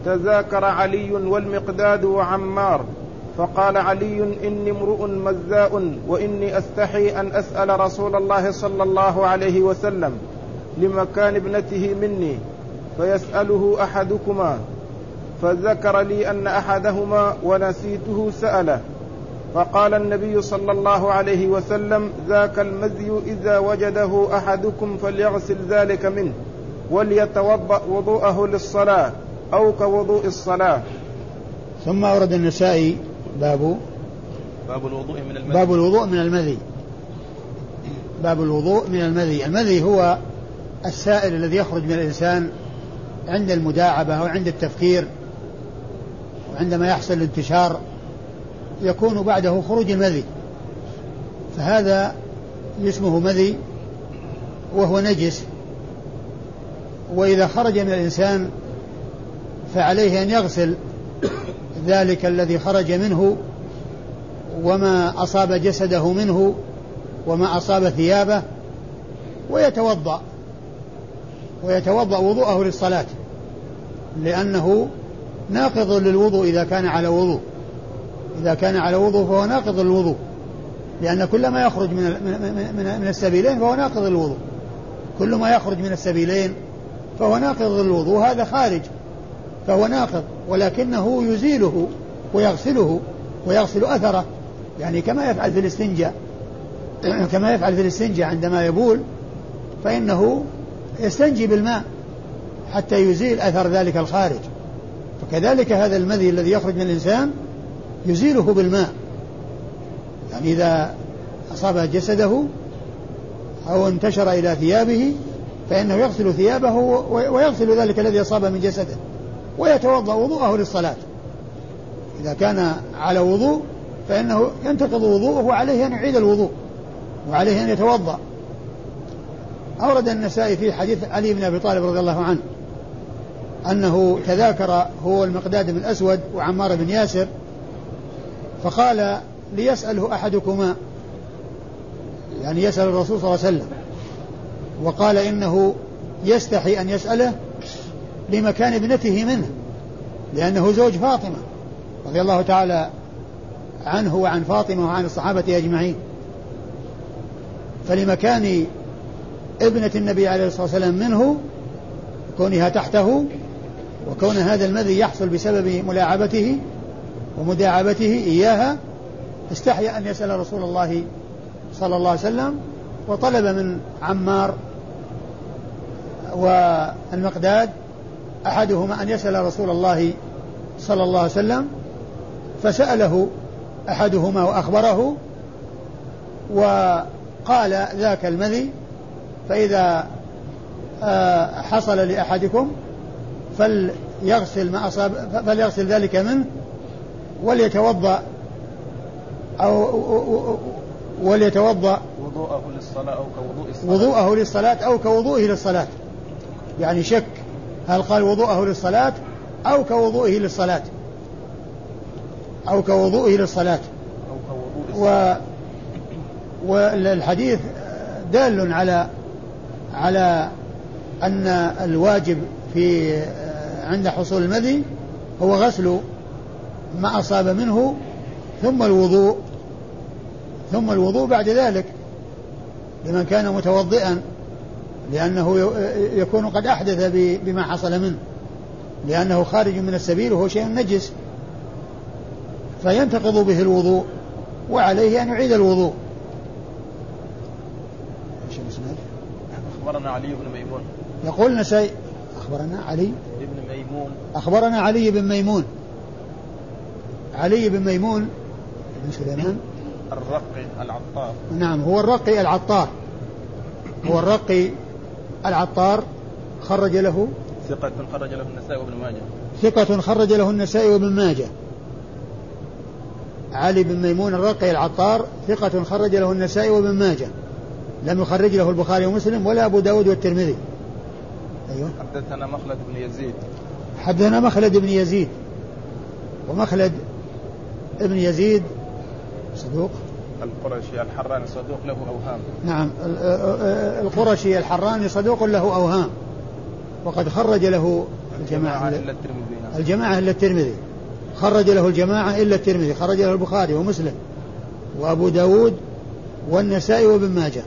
تذاكر علي والمقداد وعمار. فقال علي إني امرؤ مزاء وإني أستحي أن أسأل رسول الله صلى الله عليه وسلم لمكان ابنته مني فيسأله أحدكما. فذكر لي أن أحدهما ونسيته سأله. فقال النبي صلى الله عليه وسلم ذاك المزي إذا وجده أحدكم فليغسل ذلك منه وليتوضأ وضوءه للصلاة أو كوضوء الصلاة. ثم أورد النسائي باب باب الوضوء من المذي. باب الوضوء من المذي. باب الوضوء من المذي. المذي هو السائل الذي يخرج من الإنسان عند المداعبة أو عند التفكير وعندما يحصل الانتشار يكون بعده خروج المذي. فهذا اسمه مذي وهو نجس. وإذا خرج من الإنسان فعليه أن يغسل ذلك الذي خرج منه وما أصاب جسده منه وما أصاب ثيابه ويتوضأ ويتوضأ وضوءه للصلاة لأنه ناقض للوضوء إذا كان على وضوء إذا كان على وضوء فهو ناقض للوضوء لأن كل ما يخرج من من من السبيلين فهو ناقض للوضوء كل ما يخرج من السبيلين فهو ناقض للوضوء هذا خارج فهو ناقض ولكنه يزيله ويغسله ويغسل أثره. يعني كما يفعل في الاستنجاء. كما يفعل في الاستنجاء عندما يبول فإنه يستنجي بالماء حتى يزيل أثر ذلك الخارج. فكذلك هذا المذي الذي يخرج من الإنسان يزيله بالماء. يعني إذا أصاب جسده أو انتشر إلى ثيابه فإنه يغسل ثيابه ويغسل ذلك الذي أصاب من جسده. ويتوضأ وضوءه للصلاة. إذا كان على وضوء فإنه ينتقض وضوءه وعليه أن يعيد الوضوء وعليه أن يتوضأ. أورد النسائي في حديث علي بن أبي طالب رضي الله عنه أنه تذاكر هو المقداد بن الأسود وعمار بن ياسر فقال ليسأله أحدكما يعني يسأل الرسول صلى الله عليه وسلم وقال إنه يستحي أن يسأله لمكان ابنته منه لأنه زوج فاطمة رضي الله تعالى عنه وعن فاطمة وعن الصحابة أجمعين. فلمكان ابنة النبي عليه الصلاة والسلام منه كونها تحته وكون هذا المذي يحصل بسبب ملاعبته ومداعبته إياها استحيا أن يسأل رسول الله صلى الله عليه وسلم وطلب من عمار والمقداد أحدهما أن يسأل رسول الله صلى الله عليه وسلم فسأله أحدهما وأخبره وقال ذاك المذي فإذا آه، حصل لأحدكم فليغسل ما أصاب فليغسل ذلك منه وليتوضأ أو وليتوضأ وضوءه للصلاة أو كوضوء الصلاة. وضوءه للصلاة أو كوضوءه للصلاة. يعني شك. هل قال وضوءه للصلاة أو كوضوءه للصلاة؟ أو كوضوءه للصلاة. و والحديث دال على على أن الواجب في عند حصول المذي هو غسل ما أصاب منه ثم الوضوء ثم الوضوء بعد ذلك لمن كان متوضئا. لأنه يكون قد أحدث بما حصل منه. لأنه خارج من السبيل وهو شيء نجس. فينتقض به الوضوء وعليه أن يعيد الوضوء. أخبرنا علي بن ميمون. يقول نسي أخبرنا علي؟ بن ميمون. أخبرنا علي بن ميمون. علي بن ميمون. بن سليمان. الرقي العطار. نعم هو الرقي العطار. هو الرقي العطار خرج له ثقة خرج له النسائي وابن ماجه. ثقة خرج له النسائي وابن ماجه. علي بن ميمون الرقي العطار ثقة خرج له النسائي وابن ماجه. لم يخرج له البخاري ومسلم ولا أبو داود والترمذي. أيوه. حدثنا مخلد بن يزيد. حدثنا مخلد بن يزيد. ومخلد ابن يزيد صدوق. القرشي الحراني صدوق له أوهام. نعم القرشي الحراني صدوق له أوهام. وقد خرج له الجماعة إلا الترمذي. نعم. الجماعة إلا الترمذي. خرج له الجماعة إلا الترمذي. خرج له البخاري ومسلم وأبو داود والنسائي وابن ماجه.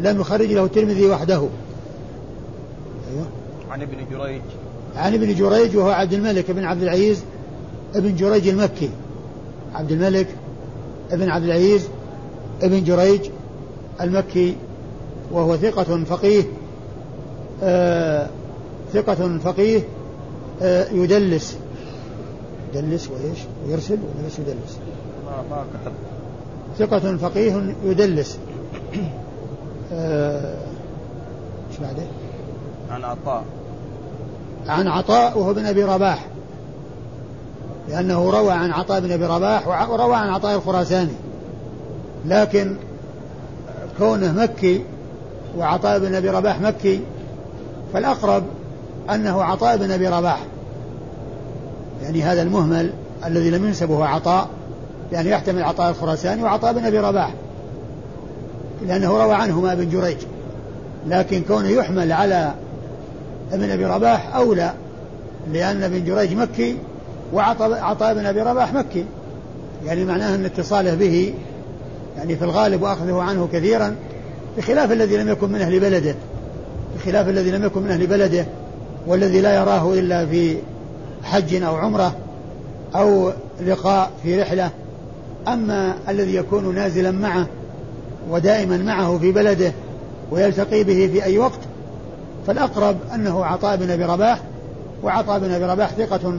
لم يخرج له الترمذي وحده. أيوه. عن ابن جريج. عن ابن جريج وهو عبد الملك بن عبد العزيز ابن جريج المكي. عبد الملك ابن عبد العزيز ابن جريج المكي وهو ثقة فقيه آه ثقة فقيه آه يدلس. يدلس وإيش؟ ويرسل ولا ليش يدلس؟ ما ما كتب ثقة فقيه يدلس. آه إيش بعده؟ عن عطاء. عن عطاء وهو بن أبي رباح. لأنه روى عن عطاء بن أبي رباح وروى عن عطاء الخراساني. لكن كونه مكي وعطاء بن أبي رباح مكي فالأقرب أنه عطاء بن أبي رباح. يعني هذا المهمل الذي لم ينسبه عطاء يعني يحتمل عطاء الخراساني وعطاء بن أبي رباح لأنه روى عنهما ابن جريج. لكن كونه يحمل على ابن أبي رباح أولى لأن ابن جريج مكي وعطاء بن أبي رباح مكي. يعني معناه أن اتصاله به يعني في الغالب وأخذه عنه كثيرا بخلاف الذي لم يكن من أهل بلده. بخلاف الذي لم يكن من أهل بلده والذي لا يراه إلا في حج أو عمرة أو لقاء في رحلة. أما الذي يكون نازلا معه ودائما معه في بلده ويلتقي به في أي وقت فالأقرب أنه عطاء بن أبي رباح وعطاء بن أبي رباح ثقة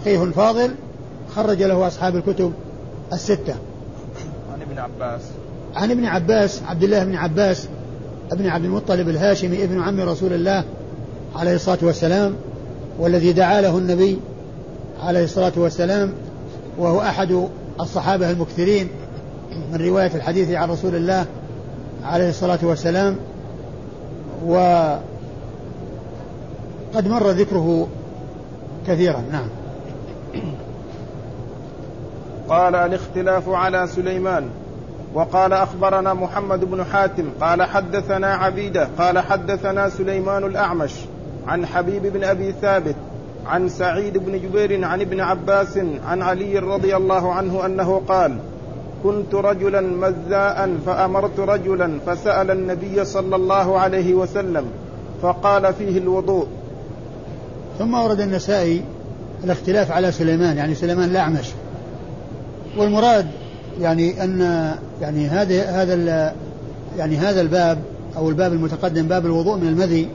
فقيه فاضل خرج له أصحاب الكتب الستة. عن ابن عباس. عن ابن عباس عبد الله بن عباس ابن عبد المطلب الهاشمي ابن عم رسول الله عليه الصلاة والسلام والذي دعا له النبي عليه الصلاة والسلام وهو أحد الصحابة المكثرين من رواية الحديث عن رسول الله عليه الصلاة والسلام. وقد مر ذكره كثيرا. نعم. قال الاختلاف على سليمان وقال أخبرنا محمد بن حاتم قال حدثنا عبيدة قال حدثنا سليمان الأعمش عن حبيب بن أبي ثابت عن سعيد بن جبير عن ابن عباس عن علي رضي الله عنه أنه قال كنت رجلا مذاء فأمرت رجلا فسأل النبي صلى الله عليه وسلم فقال فيه الوضوء. ثم ورد النسائي الاختلاف على سليمان يعني سليمان الأعمش. والمراد يعني أن يعني هذا هذا يعني هذا الباب أو الباب المتقدم باب الوضوء من المذي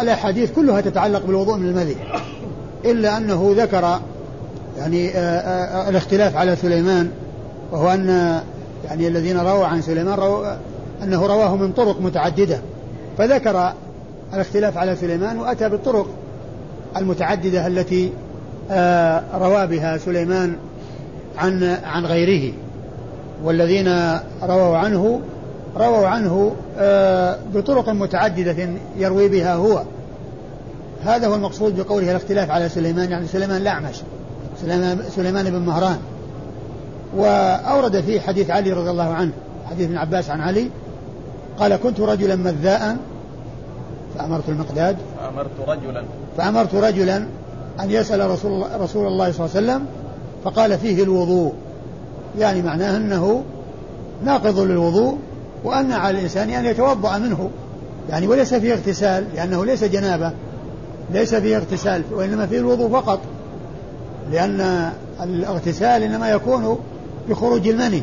الأحاديث كلها تتعلق بالوضوء من المذي. إلا أنه ذكر يعني آآ آه، آآ آه، الاختلاف على سليمان وهو أن يعني الذين رووا عن سليمان رووا أنه رواه من طرق متعددة. فذكر الاختلاف على سليمان وأتى بالطرق المتعددة التي روى بها سليمان عن عن غيره والذين رووا عنه رووا عنه آه، بطرق متعددة يروي بها هو. هذا هو المقصود بقوله الاختلاف على سليمان يعني سليمان الأعمش سليمان, سليمان بن مهران. وأورد فيه حديث علي رضي الله عنه حديث ابن عباس عن علي قال كنت رجلا مذاء فأمرت المقداد فأمرت رجلا. فأمرت رجلا أن يسأل رسول الله, رسول الله صلى الله عليه وسلم فقال فيه الوضوء. يعني معناه أنه ناقض للوضوء وأن على الإنسان أن يتوضأ منه. يعني وليس فيه اغتسال لأنه ليس جنابة. ليس فيه اغتسال وإنما فيه الوضوء فقط. لأن الاغتسال إنما يكون بخروج المني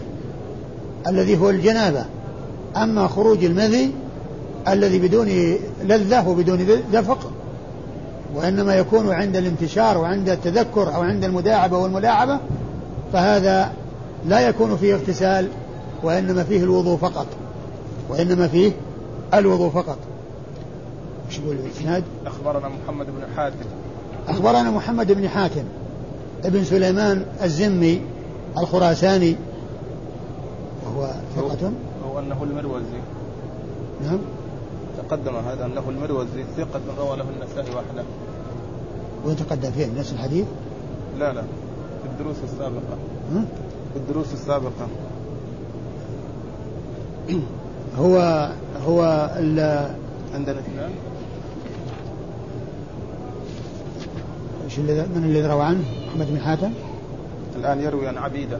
الذي هو الجنابة. أما خروج المذي الذي بدون لذة وبدون دفق وإنما يكون عند الانتشار وعند التذكر أو عند المداعبة والملاعبة فهذا لا يكون فيه اغتسال وإنما فيه الوضوء فقط. وإنما فيه الوضوء فقط. إيش يقول الإسناد؟ أخبرنا محمد بن حاتم. أخبرنا محمد بن حاتم ابن سليمان الزمي الخراساني وهو ثقة. هو أنه المروزي. نعم. تقدم هذا انه المروزي ثقة روى له النسائي وحده وين تقدم فيه نفس الحديث؟ لا لا في الدروس السابقة؟ في الدروس السابقة هو هو عندنا اثنان إيش اللي من الذي روى عنه؟ محمد بن حاتم؟ الآن يروي عن عبيدة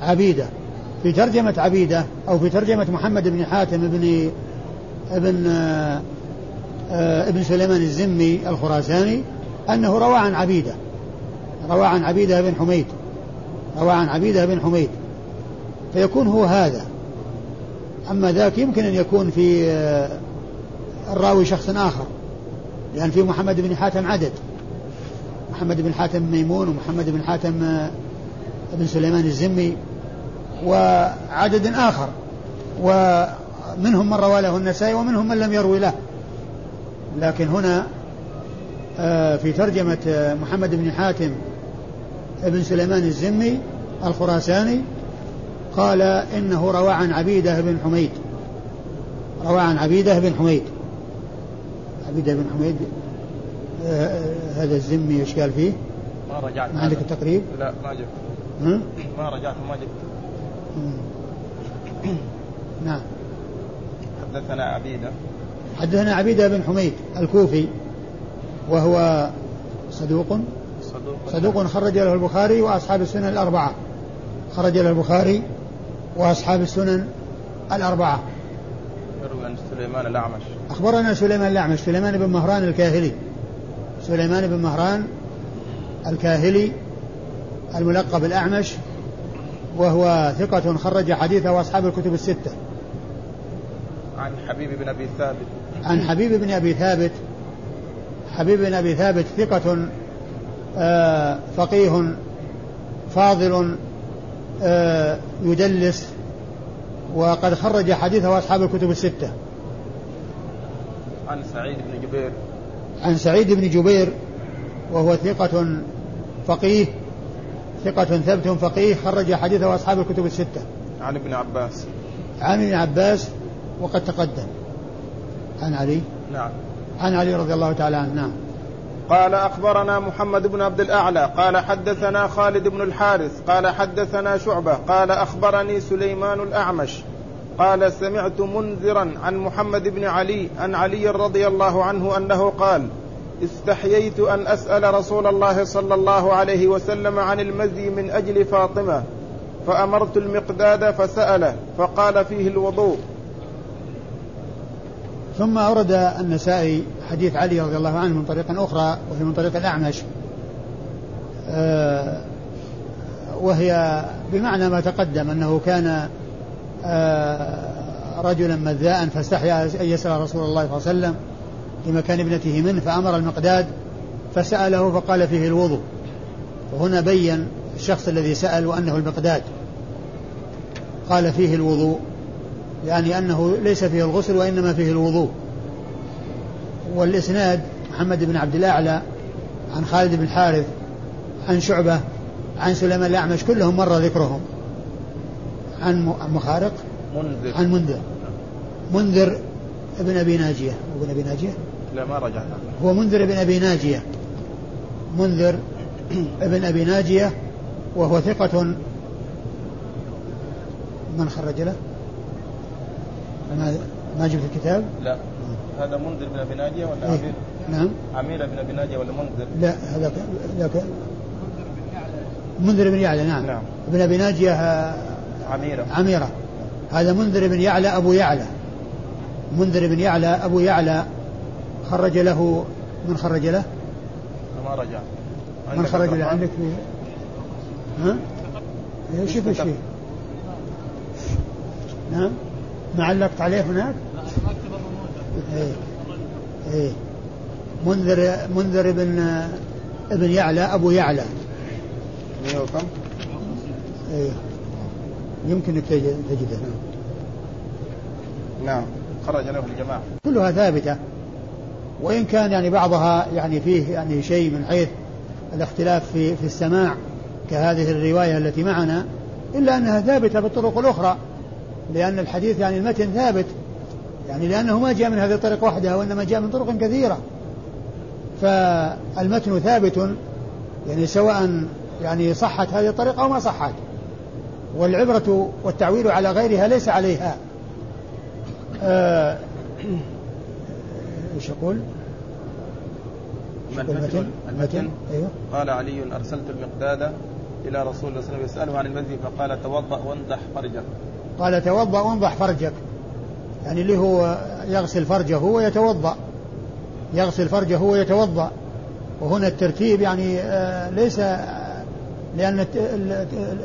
عبيدة في ترجمة عبيدة أو في ترجمة محمد بن حاتم بن ابن آه، آه، ابن سليمان الزمي الخراساني أنه روى عن عبيدة روى عن عبيدة بن حميد روى عن عبيدة بن حميد. فيكون هو هذا. أما ذاك يمكن أن يكون في آه، الراوي شخص آخر لأن في محمد بن حاتم عدد. محمد بن حاتم ميمون ومحمد بن حاتم بن سليمان الزمي وعدد آخر. ومنهم من روى له النسائي ومنهم من لم يروي له. لكن هنا آه، في ترجمة آه، محمد بن حاتم بن سليمان الزمي الخراساني قال إنه روى عن عبيدة بن حميد. روى عن عبيدة بن حميد. عبيدة بن حميد آه، هذا الزمي إيش قال فيه؟ ما رجعت. ما عندك التقريب؟ لا ما جبت ما رجعت ما جبت نعم. حدثنا عبيدة. حدثنا عبيدة بن حميد الكوفي وهو صدوق. صدوق. صدوق خرج له البخاري وأصحاب السنن الأربعة. خرج له البخاري وأصحاب السنن الأربعة. يروي عن سليمان الأعمش. أخبرنا سليمان الأعمش سليمان بن مهران الكاهلي. سليمان بن مهران الكاهلي الملقب الأعمش وهو ثقة خرج حديثه أصحاب الكتب الستة. عن حبيب بن أبي ثابت. عن حبيب بن أبي ثابت. حبيب بن أبي ثابت ثقة آه فقيه فاضل آه يدلس وقد خرج حديثه أصحاب الكتب الستة. عن سعيد بن جبير. عن سعيد بن جبير وهو ثقة فقيه ثقة ثبت فقيه خرج حديثه أصحاب الكتب الستة. عن ابن عباس. عن ابن عباس وقد تقدم. عن علي؟ نعم. عن علي رضي الله تعالى عنه نعم. قال أخبرنا محمد بن عبد الأعلى قال حدثنا خالد بن الحارث قال حدثنا شعبة قال أخبرني سليمان الأعمش قال سمعت منذرا عن محمد بن علي عن علي رضي الله عنه أنه قال استحييت أن أسأل رسول الله صلى الله عليه وسلم عن المزي من أجل فاطمة فأمرت المقداد فسأله فقال فيه الوضوء ثم أورد النسائي حديث علي رضي الله عنه من طريق أخرى وهي من طريق الأعمش. آه، وهي بمعنى ما تقدم أنه كان آه، رجلا مذاء فاستحيا أن يسأل رسول الله صلى الله عليه وسلم في مكان ابنته منه فأمر المقداد فسأله فقال فيه الوضوء. وهنا بين الشخص الذي سأل وأنه المقداد. قال فيه الوضوء. يعني أنه ليس فيه الغسل وإنما فيه الوضوء. والإسناد محمد بن عبد الأعلى عن خالد بن الحارث عن شعبة عن سليمان الأعمش كلهم مر ذكرهم. عن مخارق؟ منذر. عن منذر. منذر ابن أبي ناجية. ابن أبي ناجية؟ لا ما رجعت هو منذر بن أبي ناجية. منذر ابن أبي ناجية وهو ثقة من خرج له؟ ما ما جبت الكتاب. لا. هذا منذر بن أبي ناجية ولا إيه؟ عمير نعم. عمير بن أبي ناجية ولا منذر؟ لا هذا ذاك منذر بن يعلى نعم, نعم. ابن أبي ناجية آه، عميرة. عميرة. هذا منذر بن يعلى أبو يعلى. منذر بن يعلى أبو يعلى. خرج له من خرج له؟ ما رجع. من خرج له؟ عندك في ها؟ إيش إيش فيه؟ نعم. ما علقت عليه هناك؟ إيه. إيه. منذر منذر ابن ابن يعلى أبو يعلى. 100 وكم؟ إيه. يمكن تجده. نعم. نعم خرج له الجماعة. كلها ثابتة. وإن كان يعني بعضها يعني فيه يعني شيء من حيث الاختلاف في في السماع كهذه الرواية التي معنا إلا أنها ثابتة بالطرق الأخرى. لأن الحديث يعني المتن ثابت. يعني لأنه ما جاء من هذه الطريق وحدها وإنما جاء من طرق كثيرة. فالمتن ثابت يعني سواء يعني صحت هذه الطريقة أو ما صحت. والعبرة والتعويل على غيرها ليس عليها. آه إيش يقول؟ المتن؟ المتن؟ أيوه. قال علي أرسلت المقداد إلى رسول الله صلى الله عليه وسلم يساله عن المزي فقال توضأ وانضح فرجك قال توضأ وانضح فرجك. يعني اللي هو يغسل فرجه ويتوضا يغسل فرجه ويتوضا وهنا الترتيب يعني آه ليس لأن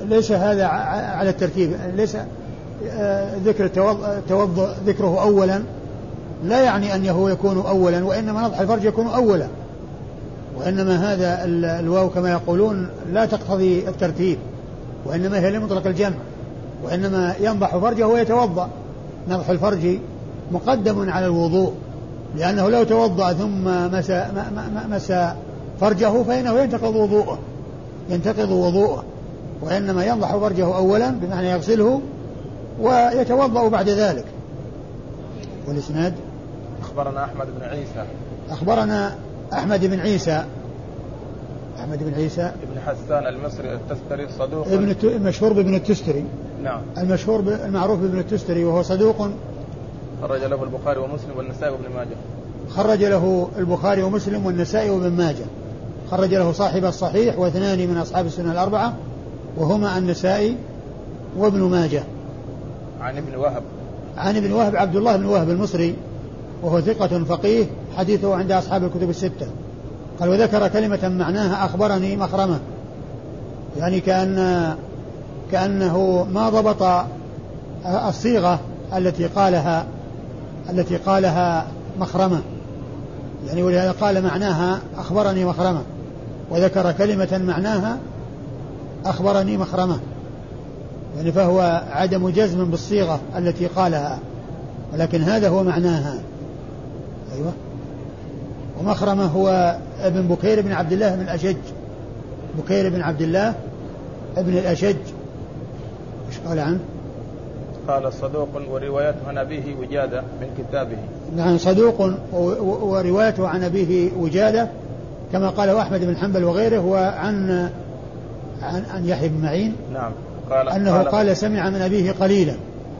ليس هذا على الترتيب. ليس آه، ذكر التوضؤ ذكره أولا. لا يعني أنه يكون أولا وإنما نضح الفرج يكون أولا. وإنما هذا الواو كما يقولون لا تقتضي الترتيب وإنما هي لمطلق الجمع. وإنما ينضح فرجه ويتوضأ. نضح الفرج مقدم على الوضوء لأنه لو توضأ ثم مس, مس فرجه فإنه ينتقض وضوءه ينتقض وضوءه. وإنما ينضح فرجه أولا بمعنى يغسله ويتوضأ بعد ذلك. والإسناد؟ أخبرنا أحمد بن عيسى. أخبرنا أحمد بن عيسى. أحمد بن عيسى. ابن حسان المصري التستري صدوق ابن المشهور بابن التستري. نعم. المشهور المعروف بابن التستري وهو صدوق. خرج له البخاري ومسلم والنسائي وابن ماجه. خرج له البخاري ومسلم والنسائي وابن ماجه. خرج له صاحب الصحيح واثنان من أصحاب السنة الأربعة وهما النسائي وابن ماجه. عن ابن وهب. عن ابن وهب عبد الله بن وهب المصري وهو ثقة فقيه حديثه عند أصحاب الكتب الستة. قال وذكر كلمة معناها أخبرني مخرمة. يعني كأن كأنه ما ضبط الصيغة التي قالها التي قالها مخرمة. يعني ولهذا قال معناها أخبرني مخرمة. وذكر كلمة معناها أخبرني مخرمة. يعني فهو عدم جزم بالصيغة التي قالها. ولكن هذا هو معناها. أيوة. ومخرمة هو ابن بكير بن عبد الله بن الأشج. بكير بن عبد الله ابن الأشج. إيش قال عنه؟ قال صدوق وروايته عن أبيه وجادة من كتابه. نعم صدوق وروايته عن أبيه وجادة كما قال أحمد بن حنبل وغيره وعن عن, عن يحيى بن معين. نعم قال أنه قال, قال سمع من أبيه قليلا.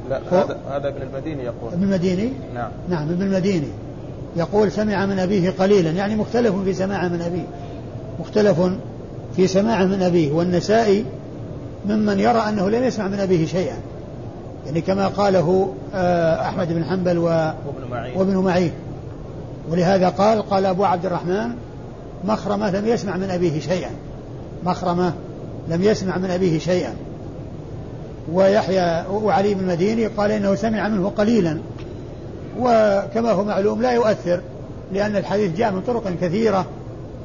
لا هذا هذا ابن المديني يقول. ابن المديني؟ نعم. نعم ابن المديني. يقول سمع من أبيه قليلا يعني مختلف في سماع من أبيه. مختلف في سماع من أبيه والنسائي ممن يرى أنه لم يسمع من أبيه شيئا. يعني كما قاله آه، أحمد بن حنبل وابن معين. وابن معين. ولهذا قال قال أبو عبد الرحمن مخرمة لم يسمع من أبيه شيئا. مخرمة لم يسمع من أبيه شيئا. ويحيى وعلي بن المديني قال إنه سمع منه قليلا. وكما هو معلوم لا يؤثر لأن الحديث جاء من طرق كثيرة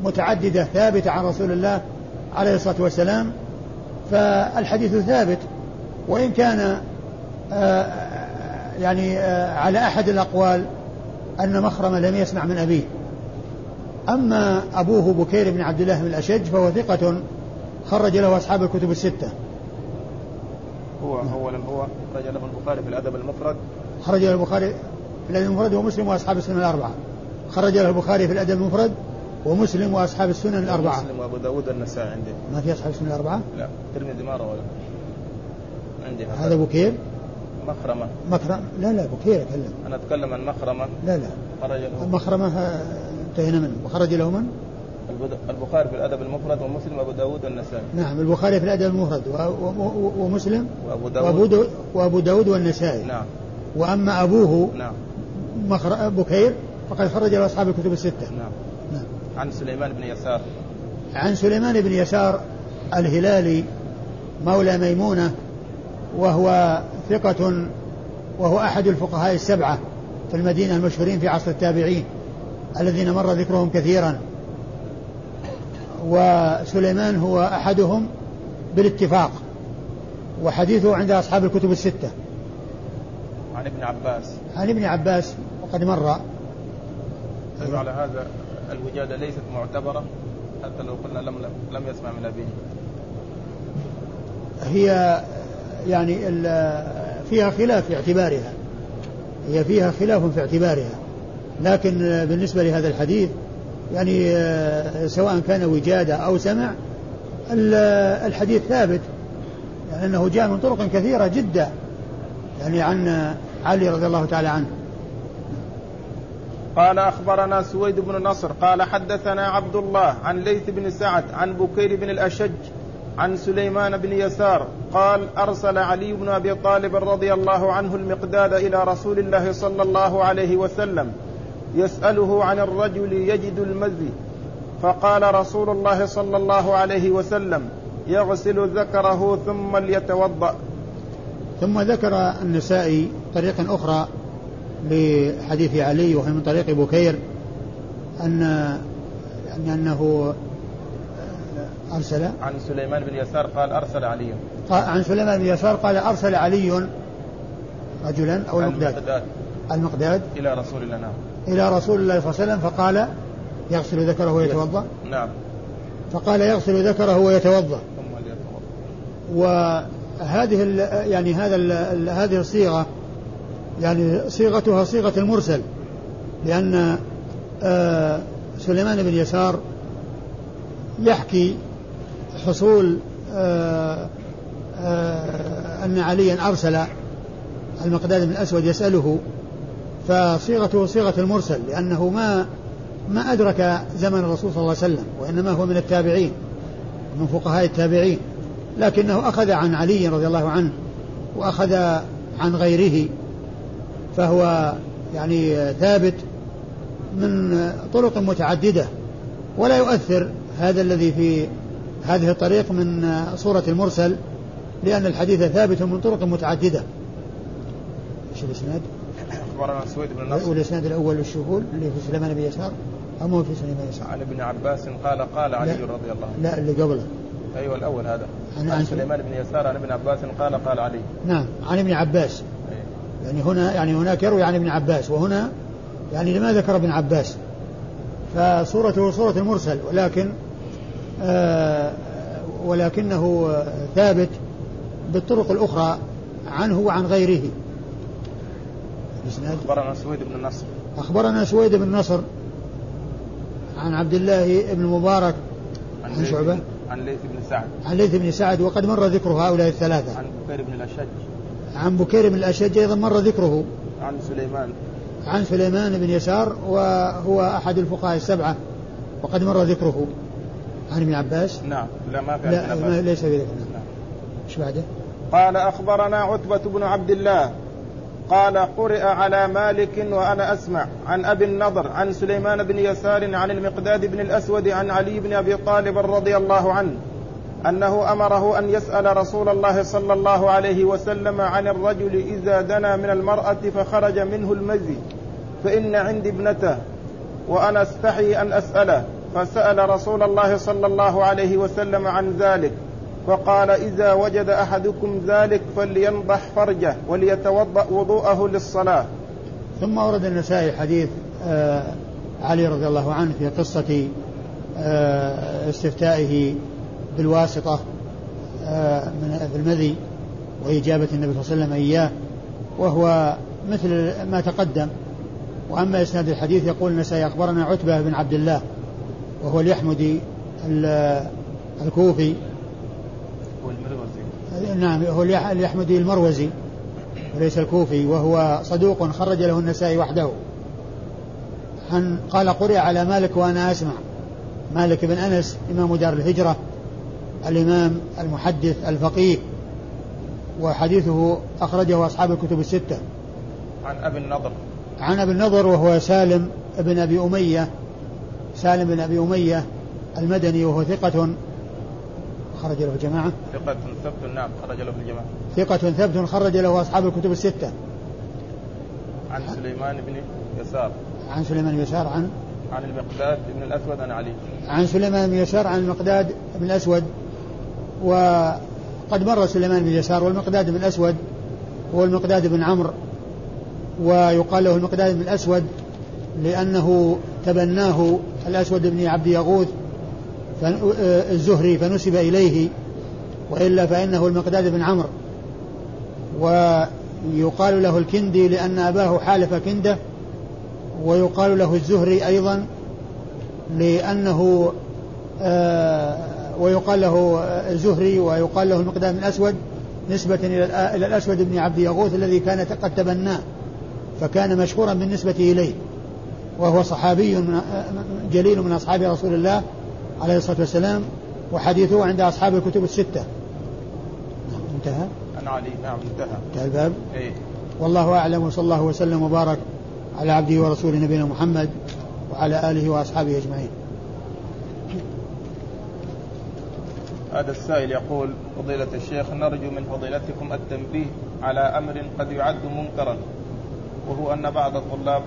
متعددة ثابتة عن رسول الله عليه الصلاة والسلام. فالحديث ثابت وإن كان آه، يعني آه، على أحد الأقوال أن مخرمة لم يسمع من أبيه. أما أبوه بكير بن عبد الله بن الأشج فهو ثقة خرج له أصحاب الكتب الستة. هو هو هو خرج له البخاري في الأدب المفرد. خرج له البخاري في الأدب المفرد ومسلم وأصحاب السنن الأربعة. خرج له البخاري في الأدب المفرد ومسلم وأصحاب السنن الأربعة. مسلم وأبو داود النسائي عندي. ما في أصحاب السنن الأربعة؟ لا. الترمذي ما روى. عندي هذا. بكير مخرمة. مخرمة. لا لا بكير أتكلم. أنا أتكلم عن مخرمة. لا لا. خرج له. مخرمة انتهينا منه. وخرج له من؟ البخاري في الأدب المفرد ومسلم وأبو داود والنسائي. نعم البخاري في الأدب المفرد. ومسلم؟ وأبو داود. وأبو داود والنسائي. نعم. وأما أبوه نعم. مخر... بكير فقد خرج له أصحاب الكتب الستة. نعم. عن سليمان بن يسار. عن سليمان بن يسار الهلالي مولى ميمونة وهو ثقة وهو أحد الفقهاء السبعة في المدينة المشهورين في عصر التابعين الذين مر ذكرهم كثيرا. وسليمان هو أحدهم بالاتفاق وحديثه عند أصحاب الكتب الستة. عن ابن عباس. عن ابن عباس وقد مر. طيب على هذا الوجادة ليست معتبرة حتى لو قلنا لم لم يسمع من أبيه. هي يعني فيها خلاف في اعتبارها. هي فيها خلاف في اعتبارها. لكن بالنسبة لهذا الحديث يعني سواء كان وجادة أو سمع الحديث ثابت. يعني أنه جاء من طرق كثيرة جدا. يعني عن علي رضي الله تعالى عنه. قال أخبرنا سويد بن نصر قال حدثنا عبد الله عن ليث بن سعد عن بكير بن الأشج عن سليمان بن يسار قال أرسل علي بن أبي طالب رضي الله عنه المقداد إلى رسول الله صلى الله عليه وسلم يسأله عن الرجل يجد المزي فقال رسول الله صلى الله عليه وسلم يغسل ذكره ثم ليتوضأ. ثم ذكر النسائي طريقا أخرى لحديث علي وهي من طريق بكير أن يعني أنه أرسل عن سليمان بن يسار قال أرسل علي. عن سليمان بن يسار قال أرسل علي رجلا أو المقداد. المقداد. إلى رسول الله نعم. إلى رسول الله صلى الله عليه وسلم فقال يغسل ذكره ويتوضأ. نعم. فقال يغسل ذكره ويتوضأ. ثم ليتوضأ. وهذه يعني هذا هذه الصيغة يعني صيغتها صيغة المرسل لأن آه، سليمان بن يسار يحكي حصول آه، آه، أن عليا أرسل المقداد بن الأسود يسأله فصيغته صيغة المرسل لأنه ما ما أدرك زمن الرسول صلى الله عليه وسلم وإنما هو من التابعين من فقهاء التابعين لكنه أخذ عن علي رضي الله عنه وأخذ عن غيره. فهو يعني ثابت من طرق متعددة ولا يؤثر هذا الذي في هذه الطريق من صورة المرسل لأن الحديث ثابت من طرق متعددة. إيش الإسناد؟ أخبرنا سويد بن نصر. والاسناد الأول الشهول اللي في سليمان بن يسار أو مو في سليمان بن يسار؟ عن ابن عباس قال قال علي رضي الله عنه. لا اللي قبله. أيوه الأول هذا. عن, عن سليمان بن يسار عن ابن عباس قال قال علي. نعم عن ابن عباس. يعني هنا يعني هناك يروي عن ابن عباس وهنا يعني لما ذكر ابن عباس فصورته صورة المرسل ولكن آه ولكنه ثابت بالطرق الأخرى عنه وعن غيره. أخبرنا سويد بن النصر أخبرنا سويد بن نصر عن عبد الله بن المبارك عن, عن شعبة؟ عن ليث بن سعد. عن ليث بن سعد وقد مر ذكر هؤلاء الثلاثة. عن بكير بن الأشج. عن بكير بن الأشج أيضا مر ذكره. عن سليمان. عن سليمان بن يسار وهو أحد الفقهاء السبعة وقد مر ذكره. عن ابن عباس؟ نعم لا ما في لا ما ليس في ذكر نعم. إيش بعده؟ قال أخبرنا عتبة بن عبد الله. قال قرئ على مالك وأنا أسمع عن أبي النضر عن سليمان بن يسار عن المقداد بن الأسود عن علي بن أبي طالب رضي الله عنه. أنه أمره أن يسأل رسول الله صلى الله عليه وسلم عن الرجل إذا دنا من المرأة فخرج منه المزي فإن عندي ابنته وأنا أستحي أن أسأله. فسأل رسول الله صلى الله عليه وسلم عن ذلك فقال إذا وجد أحدكم ذلك فلينضح فرجه وليتوضأ وضوءه للصلاة. ثم ورد النسائي حديث آه علي رضي الله عنه في قصة آه استفتائه بالواسطة آه، من المذي وإجابة النبي صلى الله عليه وسلم إياه وهو مثل ما تقدم. وأما إسناد الحديث يقول النسائي أخبرنا عتبة بن عبد الله وهو اليحمدي الكوفي. هو المروزي. نعم هو اليحمدي المروزي وليس الكوفي وهو صدوق خرج له النسائي وحده. عن قال قرئ على مالك وأنا أسمع. مالك بن أنس إمام دار الهجرة الإمام المحدث الفقيه وحديثه أخرجه أصحاب الكتب الستة. عن أبي النضر. عن أبي النضر وهو سالم بن أبي أمية سالم بن أبي أمية المدني وهو ثقة. خرج له الجماعة ثقة ثبت نعم خرج له الجماعة ثقة ثبت خرج له أصحاب الكتب الستة. عن سليمان بن يسار. عن سليمان بن يسار عن عن المقداد بن الأسود عن علي. عن سليمان بن يسار عن المقداد بن الأسود. وقد مر سليمان بن يسار والمقداد بن الأسود هو المقداد بن عمرو ويقال له المقداد بن الأسود لأنه تبناه الأسود بن عبد يغوث الزهري فنسب إليه وإلا فإنه المقداد بن عمرو. ويقال له الكندي لأن أباه حالف كنده ويقال له الزهري أيضا لأنه آه ويقال له الزهري ويقال له المقدام الأسود نسبة إلى الأسود بن عبد يغوث الذي كان قد تبناه فكان مشهورا بالنسبة إليه وهو صحابي من جليل من أصحاب رسول الله عليه الصلاة والسلام وحديثه عند أصحاب الكتب الستة. انتهى؟ عن علي نعم انتهى. انتهى الباب؟ إيه؟ والله أعلم وصلى الله وسلم وبارك على عبده ورسوله نبينا محمد وعلى آله وأصحابه أجمعين. هذا السائل يقول فضيلة الشيخ نرجو من فضيلتكم التنبيه على أمر قد يعد منكرا وهو أن بعض طلاب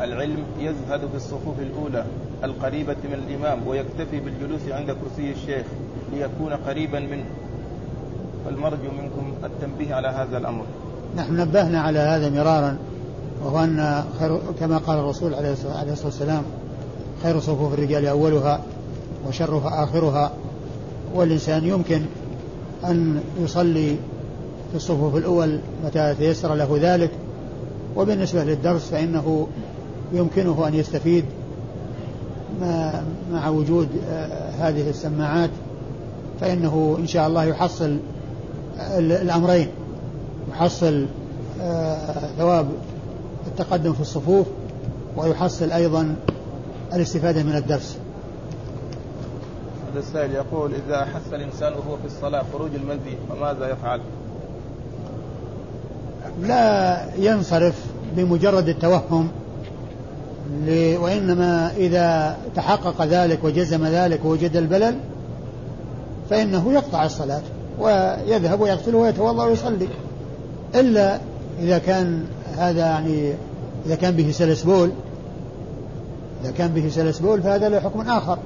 العلم يزهد في الصفوف الأولى القريبة من الإمام ويكتفي بالجلوس عند كرسي الشيخ ليكون قريبا منه. فالمرجو منكم التنبيه على هذا الأمر. نحن نبهنا على هذا مرارا وهو أن خير كما قال الرسول عليه الصلاة والسلام خير صفوف الرجال أولها وشرها آخرها. والإنسان يمكن أن يصلي في الصفوف الأول متى تيسر له ذلك وبالنسبة للدرس فإنه يمكنه أن يستفيد مع وجود آه، هذه السماعات فإنه إن شاء الله يحصل الأمرين يحصل آه، ثواب التقدم في الصفوف ويحصل أيضا الاستفادة من الدرس. هذا السائل يقول إذا أحس الإنسان وهو في الصلاة خروج المذي فماذا يفعل؟ لا ينصرف بمجرد التوهم وإنما إذا تحقق ذلك وجزم ذلك ووجد البلل فإنه يقطع الصلاة ويذهب ويغسل ويتوضأ ويصلي إلا إذا كان هذا يعني إذا كان به سلس بول إذا كان به سلس بول فهذا له حكم آخر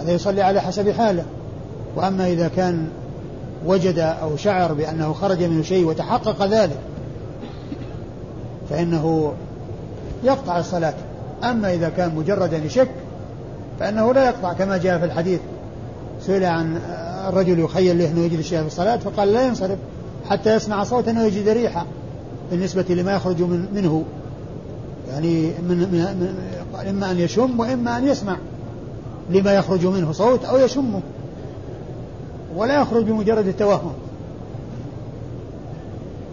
هذا يصلي على حسب حاله. وأما إذا كان وجد أو شعر بأنه خرج منه شيء وتحقق ذلك فإنه يقطع الصلاة. أما إذا كان مجرد يشك فإنه لا يقطع كما جاء في الحديث. سئل عن الرجل يخيل له أنه يجد شيئا في الصلاة فقال لا ينصرف حتى يسمع صوتا ويجد ريحة بالنسبة لما يخرج من منه. يعني من, من, من إما أن يشم وإما أن يسمع. لما يخرج منه صوت أو يشمه ولا يخرج بمجرد التوهم.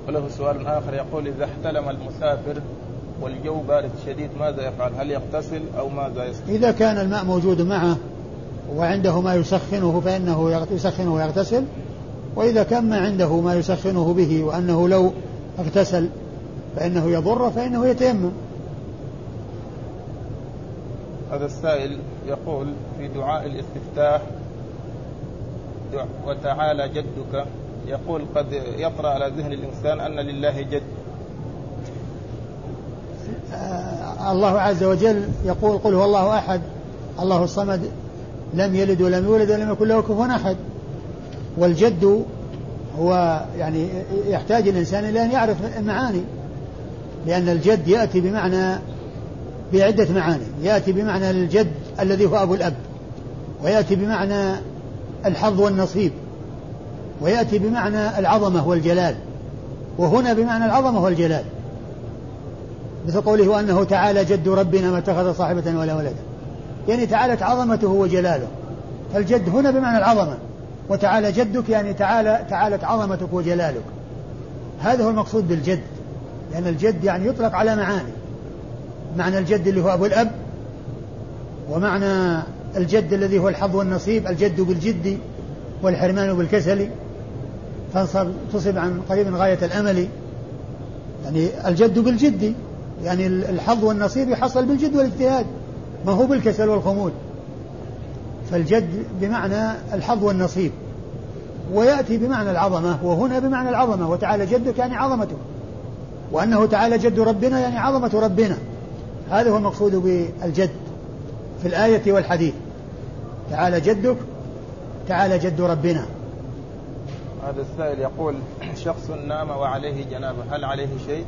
وله سؤال آخر يقول إذا احتلم المسافر والجو بارد شديد ماذا يفعل؟ هل يغتسل أو ماذا يصنع إذا كان الماء موجود معه وعنده ما يسخنه فإنه يسخنه ويغتسل وإذا كان ما عنده ما يسخنه به وأنه لو اغتسل فإنه يضر فإنه يتيمم. هذا السائل يقول في دعاء الاستفتاح وتعالى جدك يقول قد يطرأ على ذهن الإنسان أن لله جد. آه الله عز وجل يقول قل هو الله أحد الله الصمد لم يلد ولم يولد ولم يكن له كفوا أحد. والجد هو يعني يحتاج الإنسان إلى أن يعرف المعاني لأن الجد يأتي بمعنى بعدة معاني. يأتي بمعنى الجد الذي هو أبو الأب ويأتي بمعنى الحظ والنصيب ويأتي بمعنى العظمة والجلال وهنا بمعنى العظمة والجلال. مثل قوله وأنه تعالى جد ربنا ما اتخذ صاحبة ولا ولدا. يعني تعالت عظمته وجلاله. فالجد هنا بمعنى العظمة. وتعالى جدك يعني تعالى تعالت عظمتك وجلالك. هذا هو المقصود بالجد. لأن الجد يعني يطلق على معاني. معنى الجد اللي هو أبو الأب ومعنى الجد الذي هو الحظ والنصيب الجد بالجد والحرمان بالكسل. فانصب تصب عن قريب غاية الأمل. يعني الجد بالجد يعني الحظ والنصيب يحصل بالجد والاجتهاد ما هو بالكسل والخمول. فالجد بمعنى الحظ والنصيب. ويأتي بمعنى العظمة وهنا بمعنى العظمة وتعالى جدك يعني عظمته. وأنه تعالى جد ربنا يعني عظمة ربنا. هذا هو المقصود بالجد في الآية والحديث. تعالى جدك تعالى جد ربنا. هذا السائل يقول شخص نام وعليه جنابة هل عليه شيء؟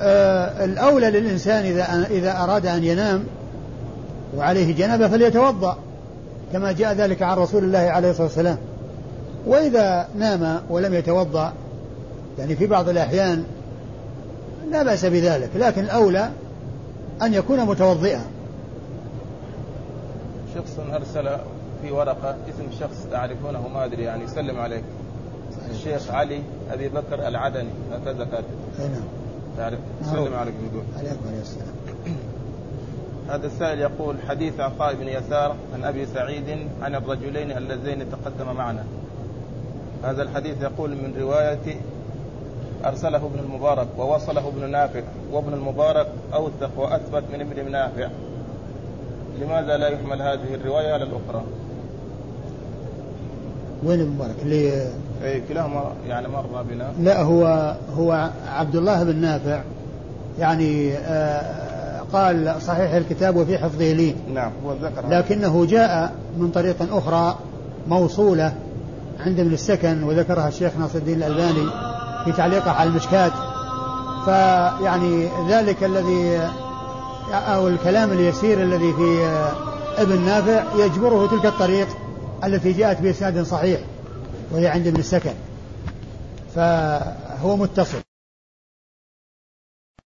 آه الأولى للإنسان إذا إذا أراد أن ينام وعليه جنابة فليتوضأ كما جاء ذلك عن رسول الله عليه الصلاة والسلام. وإذا نام ولم يتوضأ يعني في بعض الأحيان لا بأس بذلك لكن الأولى أن يكون متوضئا. شخص أرسل في ورقة اسم شخص تعرفونه ما أدري يعني يسلم عليك. الشيخ علي أبي بكر العدني هكذا كاتب نعم. تعرف يسلم عليك يقول عليكم السلام. هذا السائل يقول حديث عطاء بن يسار عن أبي سعيد عن الرجلين اللذين تقدم معنا. هذا الحديث يقول من رواية أرسله ابن المبارك ووصله ابن نافع وابن المبارك اوثق واثبت من ابن نافع. لماذا لا يحمل هذه الرواية على الأخرى؟ وين المبارك؟ اللي اي كلاهما يعني مر بنا. لا هو هو عبد الله بن نافع. يعني آه قال صحيح الكتاب وفي حفظه لي. نعم هو ذكر. لكنه جاء من طريق أخرى موصولة عند ابن السكن وذكرها الشيخ ناصر الدين الألباني. في تعليقه على المشكات. فيعني ذلك الذي أو الكلام اليسير الذي في ابن نافع يجبره تلك الطريق التي جاءت بإسناد صحيح وهي عند ابن السكن. فهو متصل.